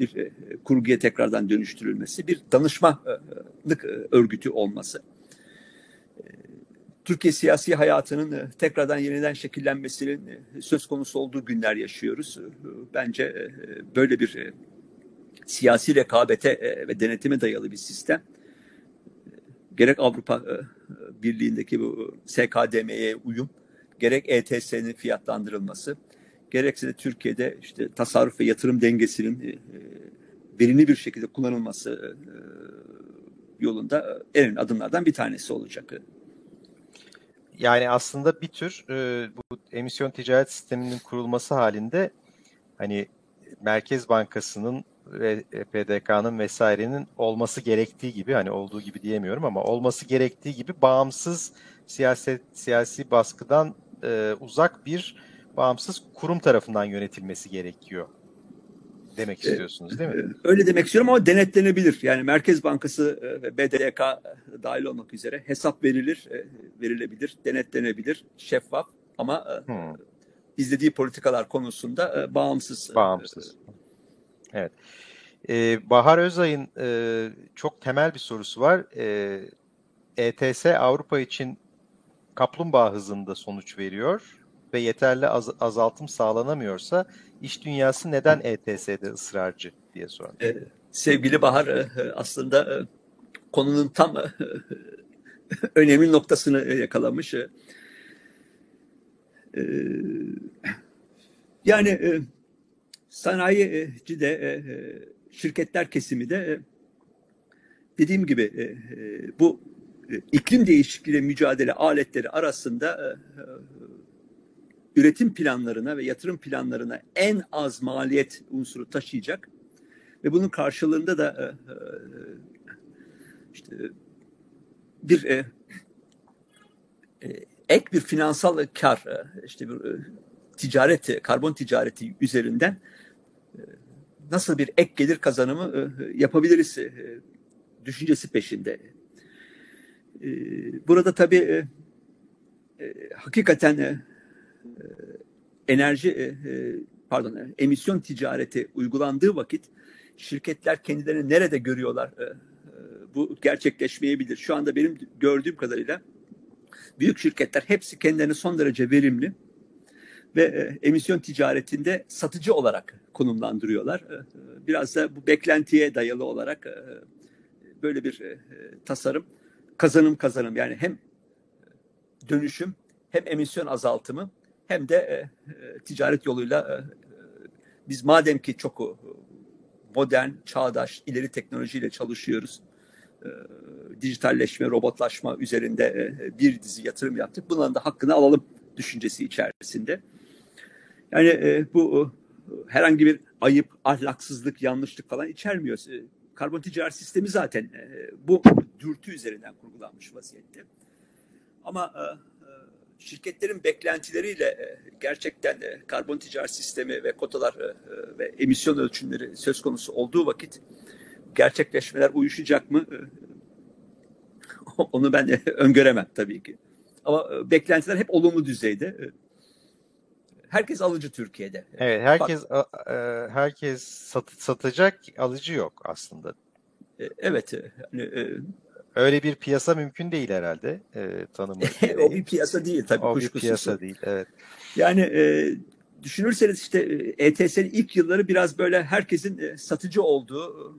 Speaker 2: bir kurguya tekrardan dönüştürülmesi, bir danışmanlık örgütü olması Türkiye siyasi hayatının e, tekrardan yeniden şekillenmesinin e, söz konusu olduğu günler yaşıyoruz. E, bence böyle bir siyasi rekabete ve denetime dayalı bir sistem gerek Avrupa Birliği'ndeki bu SKDM'ye uyum, gerek ETS'nin fiyatlandırılması, gerekse de Türkiye'de işte tasarruf ve yatırım dengesinin verimli bir şekilde kullanılması yolunda en adımlardan bir tanesi olacak
Speaker 1: yani aslında bir tür e, bu emisyon ticaret sisteminin kurulması halinde hani Merkez Bankası'nın ve PDK'nın vesairenin olması gerektiği gibi hani olduğu gibi diyemiyorum ama olması gerektiği gibi bağımsız siyaset siyasi baskıdan e, uzak bir bağımsız kurum tarafından yönetilmesi gerekiyor demek istiyorsunuz değil mi?
Speaker 2: Öyle demek istiyorum ama denetlenebilir. Yani Merkez Bankası e, ve BDDK dahil olmak üzere hesap verilir, e, verilebilir, denetlenebilir, şeffaf ama e, hmm. izlediği politikalar konusunda bağımsız.
Speaker 1: Bağımsız. Evet. Ee, Bahar Özay'ın e, çok temel bir sorusu var. E, ETS Avrupa için kaplumbağa hızında sonuç veriyor ve yeterli az, azaltım sağlanamıyorsa iş dünyası neden ETS'de ısrarcı diye sormuş.
Speaker 2: Ee, sevgili Bahar e, aslında e, konunun tam e, önemli noktasını yakalamış. Yani sanayici de şirketler kesimi de dediğim gibi bu iklim değişikliği mücadele aletleri arasında üretim planlarına ve yatırım planlarına en az maliyet unsuru taşıyacak ve bunun karşılığında da e, e, işte bir e, ek bir finansal kar işte bir ticareti karbon ticareti üzerinden nasıl bir ek gelir kazanımı yapabiliriz düşüncesi peşinde. Burada tabii hakikaten enerji e, e, pardon emisyon ticareti uygulandığı vakit şirketler kendilerini nerede görüyorlar e, bu gerçekleşmeyebilir. Şu anda benim gördüğüm kadarıyla büyük şirketler hepsi kendilerini son derece verimli ve e, emisyon ticaretinde satıcı olarak konumlandırıyorlar. E, biraz da bu beklentiye dayalı olarak e, böyle bir e, tasarım kazanım kazanım yani hem dönüşüm hem emisyon azaltımı hem de e, e, ticaret yoluyla e, biz madem ki çok e, modern, çağdaş, ileri teknolojiyle çalışıyoruz. E, dijitalleşme, robotlaşma üzerinde e, bir dizi yatırım yaptık. Bunların da hakkını alalım düşüncesi içerisinde. Yani e, bu e, herhangi bir ayıp, ahlaksızlık, yanlışlık falan içermiyor. E, karbon ticaret sistemi zaten e, bu dürtü üzerinden kurgulanmış vaziyette. Ama e, e şirketlerin beklentileriyle e, gerçekten e, karbon ticaret sistemi ve kotalar e, ve emisyon ölçümleri söz konusu olduğu vakit gerçekleşmeler uyuşacak mı? Onu ben de öngöremem tabii ki. Ama beklentiler hep olumlu düzeyde. Herkes alıcı Türkiye'de.
Speaker 1: Evet, herkes Bak, herkes sat, satacak, alıcı yok aslında.
Speaker 2: Evet, hani
Speaker 1: öyle bir piyasa mümkün değil herhalde e, tanımı.
Speaker 2: o bir piyasa değil tabii.
Speaker 1: O bir piyasa değil, evet.
Speaker 2: Yani e, düşünürseniz işte ETS'nin ilk yılları biraz böyle herkesin satıcı olduğu,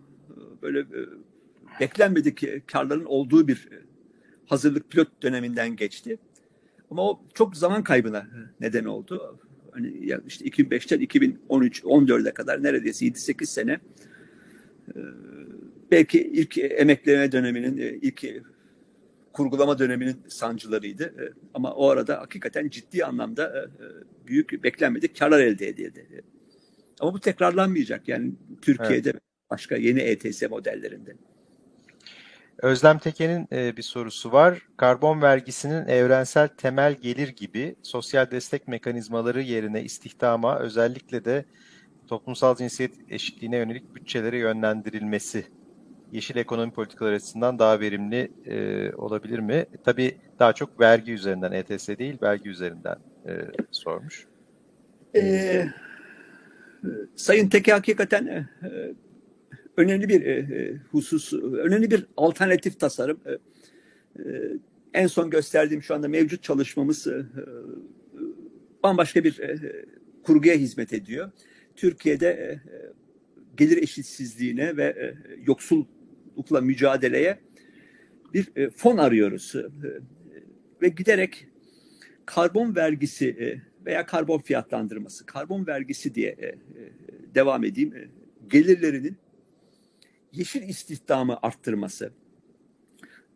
Speaker 2: böyle e, beklenmedik karların olduğu bir hazırlık pilot döneminden geçti. Ama o çok zaman kaybına neden oldu. Hani ya işte 2005'ten 2013 14'e kadar neredeyse 7-8 sene e, belki ilk emekleme döneminin e, ilk kurgulama döneminin sancılarıydı. E, ama o arada hakikaten ciddi anlamda büyük beklenmedik karlar elde edildi. Ama bu tekrarlanmayacak. Yani Türkiye'de evet. başka yeni ETS modellerinde.
Speaker 1: Özlem Teke'nin e, bir sorusu var. Karbon vergisinin evrensel temel gelir gibi sosyal destek mekanizmaları yerine istihdama özellikle de toplumsal cinsiyet eşitliğine yönelik bütçelere yönlendirilmesi yeşil ekonomi politikaları açısından daha verimli e, olabilir mi? Tabii daha çok vergi üzerinden, ETS değil, vergi üzerinden e, sormuş. Ee,
Speaker 2: Sayın Teke hakikaten e, önemli bir e, e, husus, önemli bir alternatif tasarım. E, e, en son gösterdiğim şu anda mevcut çalışmamız e, e bambaşka bir e, kurguya hizmet ediyor. Türkiye'de e, gelir eşitsizliğine ve e, yoksullukla mücadeleye bir e, fon arıyoruz. E, ve giderek karbon vergisi e, veya karbon fiyatlandırması, karbon vergisi diye e, e, devam edeyim, e, gelirlerinin yeşil istihdamı arttırması,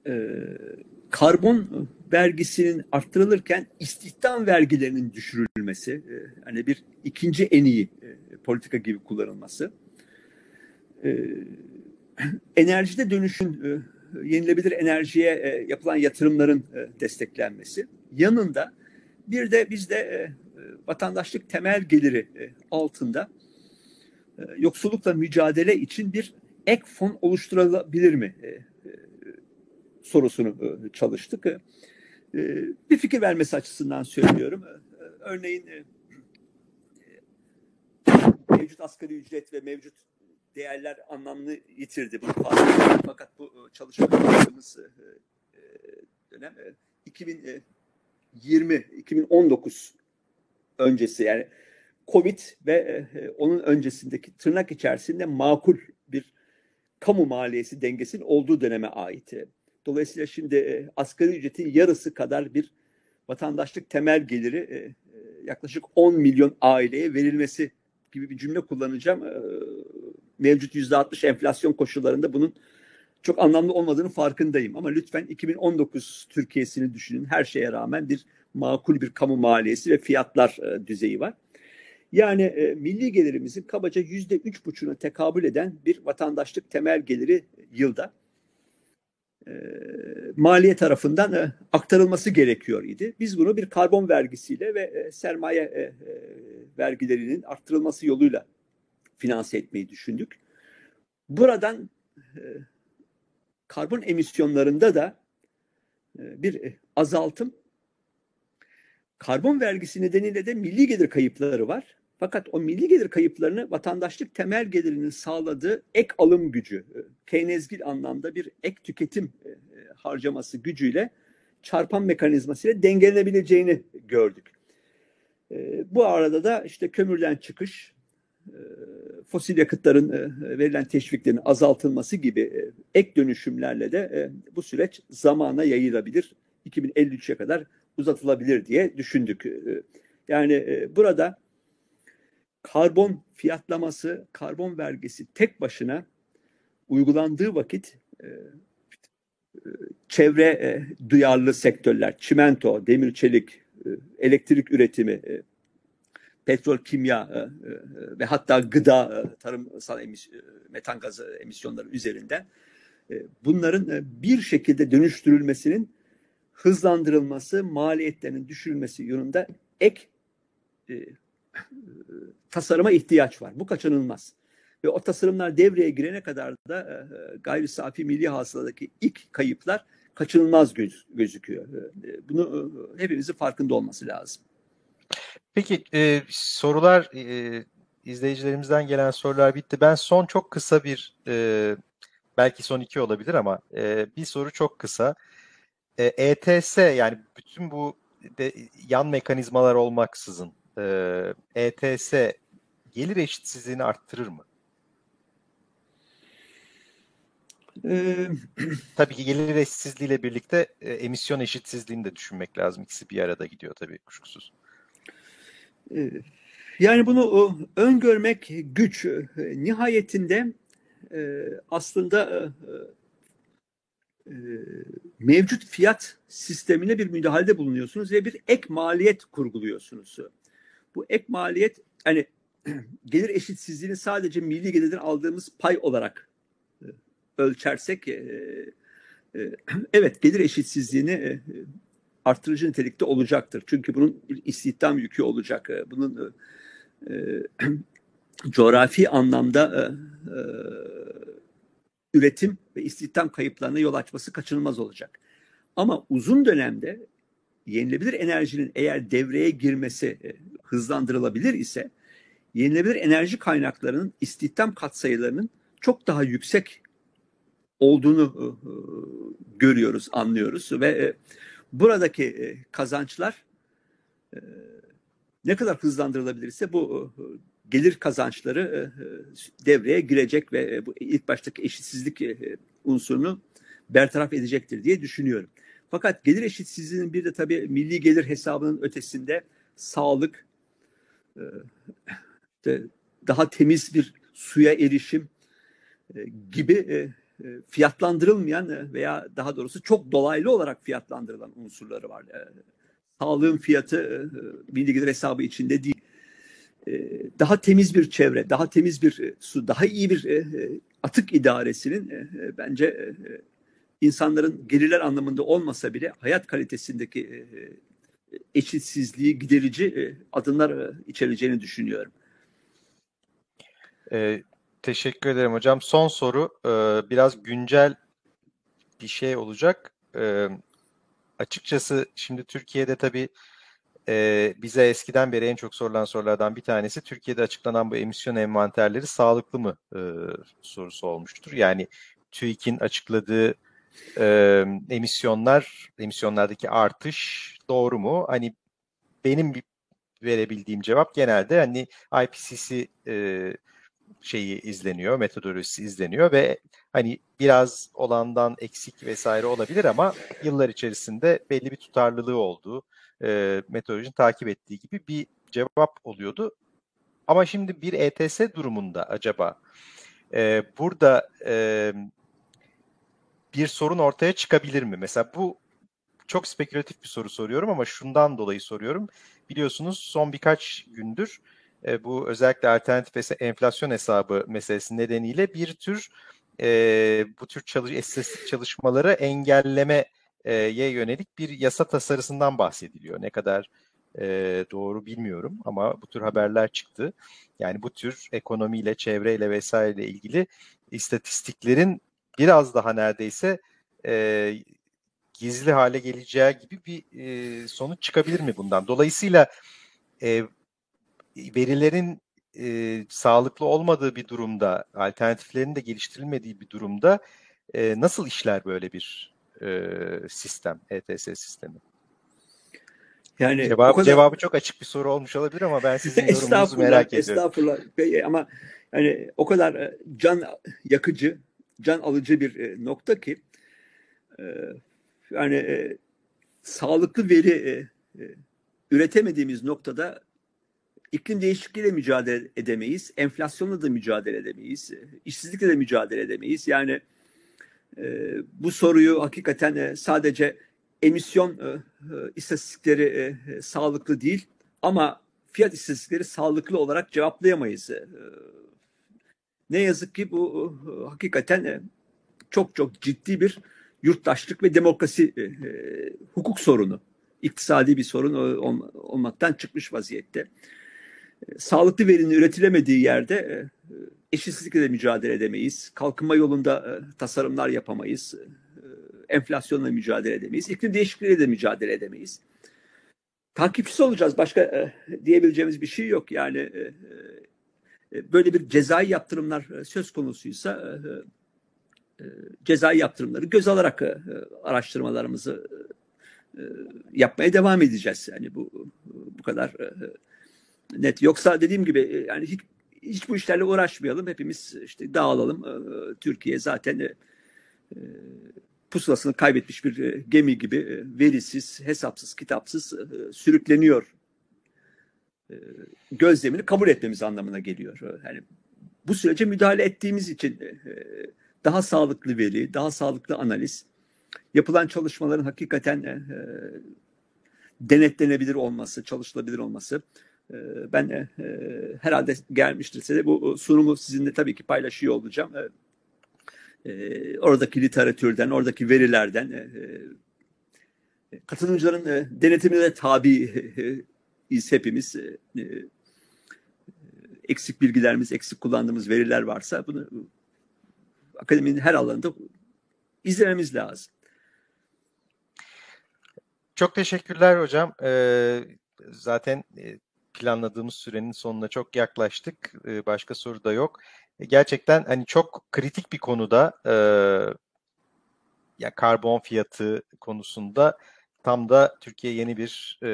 Speaker 2: e, karbon vergisinin arttırılırken istihdam vergilerinin düşürülmesi, e, hani bir ikinci en iyi e, politika gibi kullanılması, e, enerjide dönüşün e, yenilebilir enerjiye e, yapılan yatırımların e, desteklenmesi, yanında bir de bizde vatandaşlık temel geliri altında yoksullukla mücadele için bir ek fon oluşturulabilir mi sorusunu çalıştık. Bir fikir vermesi açısından söylüyorum. Örneğin mevcut asgari ücret ve mevcut değerler anlamını yitirdi. Bu Fakat bu çalışma yaptığımız e, e, dönem e, 2020 2019 öncesi yani Covid ve e, onun öncesindeki tırnak içerisinde makul bir kamu maliyesi dengesinin olduğu döneme ait. Dolayısıyla şimdi e, asgari ücretin yarısı kadar bir vatandaşlık temel geliri e, e yaklaşık 10 milyon aileye verilmesi gibi bir cümle kullanacağım. Mevcut %60 enflasyon koşullarında bunun çok anlamlı olmadığını farkındayım. Ama lütfen 2019 Türkiye'sini düşünün. Her şeye rağmen bir makul bir kamu maliyesi ve fiyatlar e, düzeyi var. Yani e, milli gelirimizin kabaca yüzde üç buçuğuna tekabül eden bir vatandaşlık temel geliri yılda e, maliye tarafından e, aktarılması gerekiyor idi. Biz bunu bir karbon vergisiyle ve e, sermaye e, e, vergilerinin arttırılması yoluyla finanse etmeyi düşündük. Buradan e, karbon emisyonlarında da e, bir e, azaltım Karbon vergisi nedeniyle de milli gelir kayıpları var. Fakat o milli gelir kayıplarını vatandaşlık temel gelirinin sağladığı ek alım gücü, Keynesgil anlamda bir ek tüketim harcaması gücüyle çarpan mekanizmasıyla dengelenebileceğini gördük. Bu arada da işte kömürden çıkış, fosil yakıtların verilen teşviklerin azaltılması gibi ek dönüşümlerle de bu süreç zamana yayılabilir. 2053'e kadar uzatılabilir diye düşündük. Yani burada karbon fiyatlaması, karbon vergisi tek başına uygulandığı vakit çevre duyarlı sektörler, çimento, demir çelik, elektrik üretimi, petrol, kimya e, e, ve hatta gıda, e, tarımsal e, metan gazı emisyonları üzerinden e, bunların e, bir şekilde dönüştürülmesinin hızlandırılması, maliyetlerinin düşürülmesi yönünde ek e, tasarıma ihtiyaç var. Bu kaçınılmaz. Ve o tasarımlar devreye girene kadar da e, gayri safi milli hasıladaki ilk kayıplar kaçınılmaz göz, gözüküyor. E, bunu e, hepimizin farkında olması lazım.
Speaker 1: Peki e, sorular e, izleyicilerimizden gelen sorular bitti. Ben son çok kısa bir e, belki son iki olabilir ama e, bir soru çok kısa. E, ETS yani bütün bu de, yan mekanizmalar olmaksızın e, ETS gelir eşitsizliğini arttırır mı? Ee, tabii ki gelir eşitsizliğiyle birlikte e, emisyon eşitsizliğini de düşünmek lazım. İkisi bir arada gidiyor tabii kuşkusuz.
Speaker 2: Ee, yani bunu öngörmek güç. Nihayetinde e, aslında e, mevcut fiyat sistemine bir müdahalede bulunuyorsunuz ve bir ek maliyet kurguluyorsunuz. Bu ek maliyet hani gelir eşitsizliğini sadece milli gelirden aldığımız pay olarak ölçersek evet gelir eşitsizliğini arttırıcı nitelikte olacaktır. Çünkü bunun bir istihdam yükü olacak. Bunun e, coğrafi anlamda e, üretim ve istihdam kayıplarına yol açması kaçınılmaz olacak. Ama uzun dönemde yenilebilir enerjinin eğer devreye girmesi e, hızlandırılabilir ise yenilebilir enerji kaynaklarının istihdam katsayılarının çok daha yüksek olduğunu e, e, görüyoruz, anlıyoruz ve e, buradaki kazançlar ne kadar hızlandırılabilirse bu gelir kazançları devreye girecek ve bu ilk baştaki eşitsizlik unsurunu bertaraf edecektir diye düşünüyorum. Fakat gelir eşitsizliğinin bir de tabii milli gelir hesabının ötesinde sağlık, daha temiz bir suya erişim gibi e, fiyatlandırılmayan e, veya daha doğrusu çok dolaylı olarak fiyatlandırılan unsurları var. E, sağlığın fiyatı milli gelir hesabı içinde değil. Daha temiz bir çevre, daha temiz bir su, daha iyi bir atık idaresinin bence insanların gelirler anlamında olmasa bile hayat kalitesindeki eşitsizliği giderici adımlar içereceğini düşünüyorum.
Speaker 1: Teşekkür ederim hocam. Son soru e, biraz güncel bir şey olacak. E, açıkçası şimdi Türkiye'de tabii e, bize eskiden beri en çok sorulan sorulardan bir tanesi Türkiye'de açıklanan bu emisyon envanterleri sağlıklı mı sorusu olmuştur. Yani TÜİK'in açıkladığı emisyonlar, emisyonlardaki artış doğru mu? Hani benim verebildiğim cevap genelde hani IPCC şeyi izleniyor, metodolojisi izleniyor ve hani biraz olandan eksik vesaire olabilir ama yıllar içerisinde belli bir tutarlılığı olduğu, e, metodolojinin takip ettiği gibi bir cevap oluyordu. Ama şimdi bir ETS durumunda acaba e, burada e, bir sorun ortaya çıkabilir mi? Mesela bu çok spekülatif bir soru soruyorum ama şundan dolayı soruyorum. Biliyorsunuz son birkaç gündür e, bu özellikle alternatif enflasyon hesabı meselesi nedeniyle bir tür e, bu tür çalış istatistik çalışmaları engellemeye yönelik bir yasa tasarısından bahsediliyor. Ne kadar e, doğru bilmiyorum ama bu tür haberler çıktı. Yani bu tür ekonomiyle, çevreyle vesaireyle ilgili istatistiklerin biraz daha neredeyse e, gizli hale geleceği gibi bir e, sonuç çıkabilir mi bundan? Dolayısıyla e, verilerin e, sağlıklı olmadığı bir durumda, alternatiflerin de geliştirilmediği bir durumda e, nasıl işler böyle bir e, sistem, ETS sistemi? Yani Cevap, kadar... Cevabı çok açık bir soru olmuş olabilir ama ben sizin yorumunuzu merak ediyorum.
Speaker 2: Estağfurullah. Ama yani o kadar e, can yakıcı, can alıcı bir e, nokta ki e, yani sağlıklı veri üretemediğimiz noktada iklim değişikliğiyle mücadele edemeyiz, enflasyonla da mücadele edemeyiz, işsizlikle de mücadele edemeyiz. Yani bu soruyu hakikaten sadece emisyon e, e, istatistikleri e, e, sağlıklı değil ama fiyat istatistikleri sağlıklı olarak cevaplayamayız. E, ne yazık ki bu e, hakikaten e, çok çok ciddi bir yurttaşlık ve demokrasi e, e, hukuk sorunu. iktisadi bir sorun ol, olmaktan çıkmış vaziyette. E, sağlıklı verinin üretilemediği yerde e, eşitsizlikle de mücadele edemeyiz. Kalkınma yolunda e, tasarımlar yapamayız enflasyonla mücadele edemeyiz. İklim değişikliğiyle de mücadele edemeyiz. Takipçisi olacağız. Başka e, diyebileceğimiz bir şey yok. Yani e, e, böyle bir cezai yaptırımlar e, söz konusuysa e, e, cezai yaptırımları göz alarak e, araştırmalarımızı e, yapmaya devam edeceğiz. Yani bu bu kadar e, net. Yoksa dediğim gibi e, yani hiç, hiç bu işlerle uğraşmayalım. Hepimiz işte dağılalım. E, Türkiye zaten e, pusulasını kaybetmiş bir gemi gibi verisiz, hesapsız, kitapsız sürükleniyor gözlemini kabul etmemiz anlamına geliyor. Yani bu sürece müdahale ettiğimiz için daha sağlıklı veri, daha sağlıklı analiz, yapılan çalışmaların hakikaten denetlenebilir olması, çalışılabilir olması ben herhalde gelmiştir de bu sunumu sizinle tabii ki paylaşıyor olacağım e, oradaki literatürden, oradaki verilerden e, e katılımcıların e, denetimine de tabi e, hepimiz. E, e, eksik bilgilerimiz, eksik kullandığımız veriler varsa bunu akademinin her alanında izlememiz lazım.
Speaker 1: Çok teşekkürler hocam. Ee, zaten e, planladığımız sürenin sonuna çok yaklaştık. Ee, başka soru da yok. E, gerçekten hani çok kritik bir konuda e, ya karbon fiyatı konusunda tam da Türkiye yeni bir e,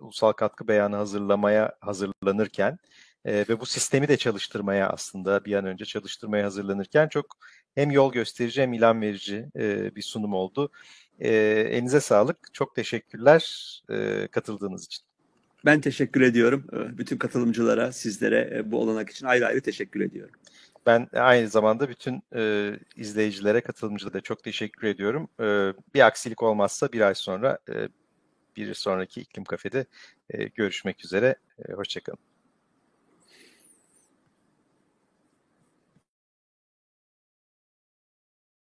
Speaker 1: ulusal katkı beyanı hazırlamaya hazırlanırken e, ve bu sistemi de çalıştırmaya aslında bir an önce çalıştırmaya hazırlanırken çok hem yol gösterici hem ilan verici e, bir sunum oldu. E, elinize sağlık. Çok teşekkürler e, katıldığınız için.
Speaker 2: Ben teşekkür ediyorum. E, bütün katılımcılara, sizlere e, bu olanak için ayrı ayrı teşekkür ediyorum.
Speaker 1: Ben aynı zamanda bütün e, izleyicilere, katılımcılara da çok teşekkür ediyorum. E, bir aksilik olmazsa bir ay sonra e, bir sonraki iklim kafede e, görüşmek üzere. E, hoşçakalın.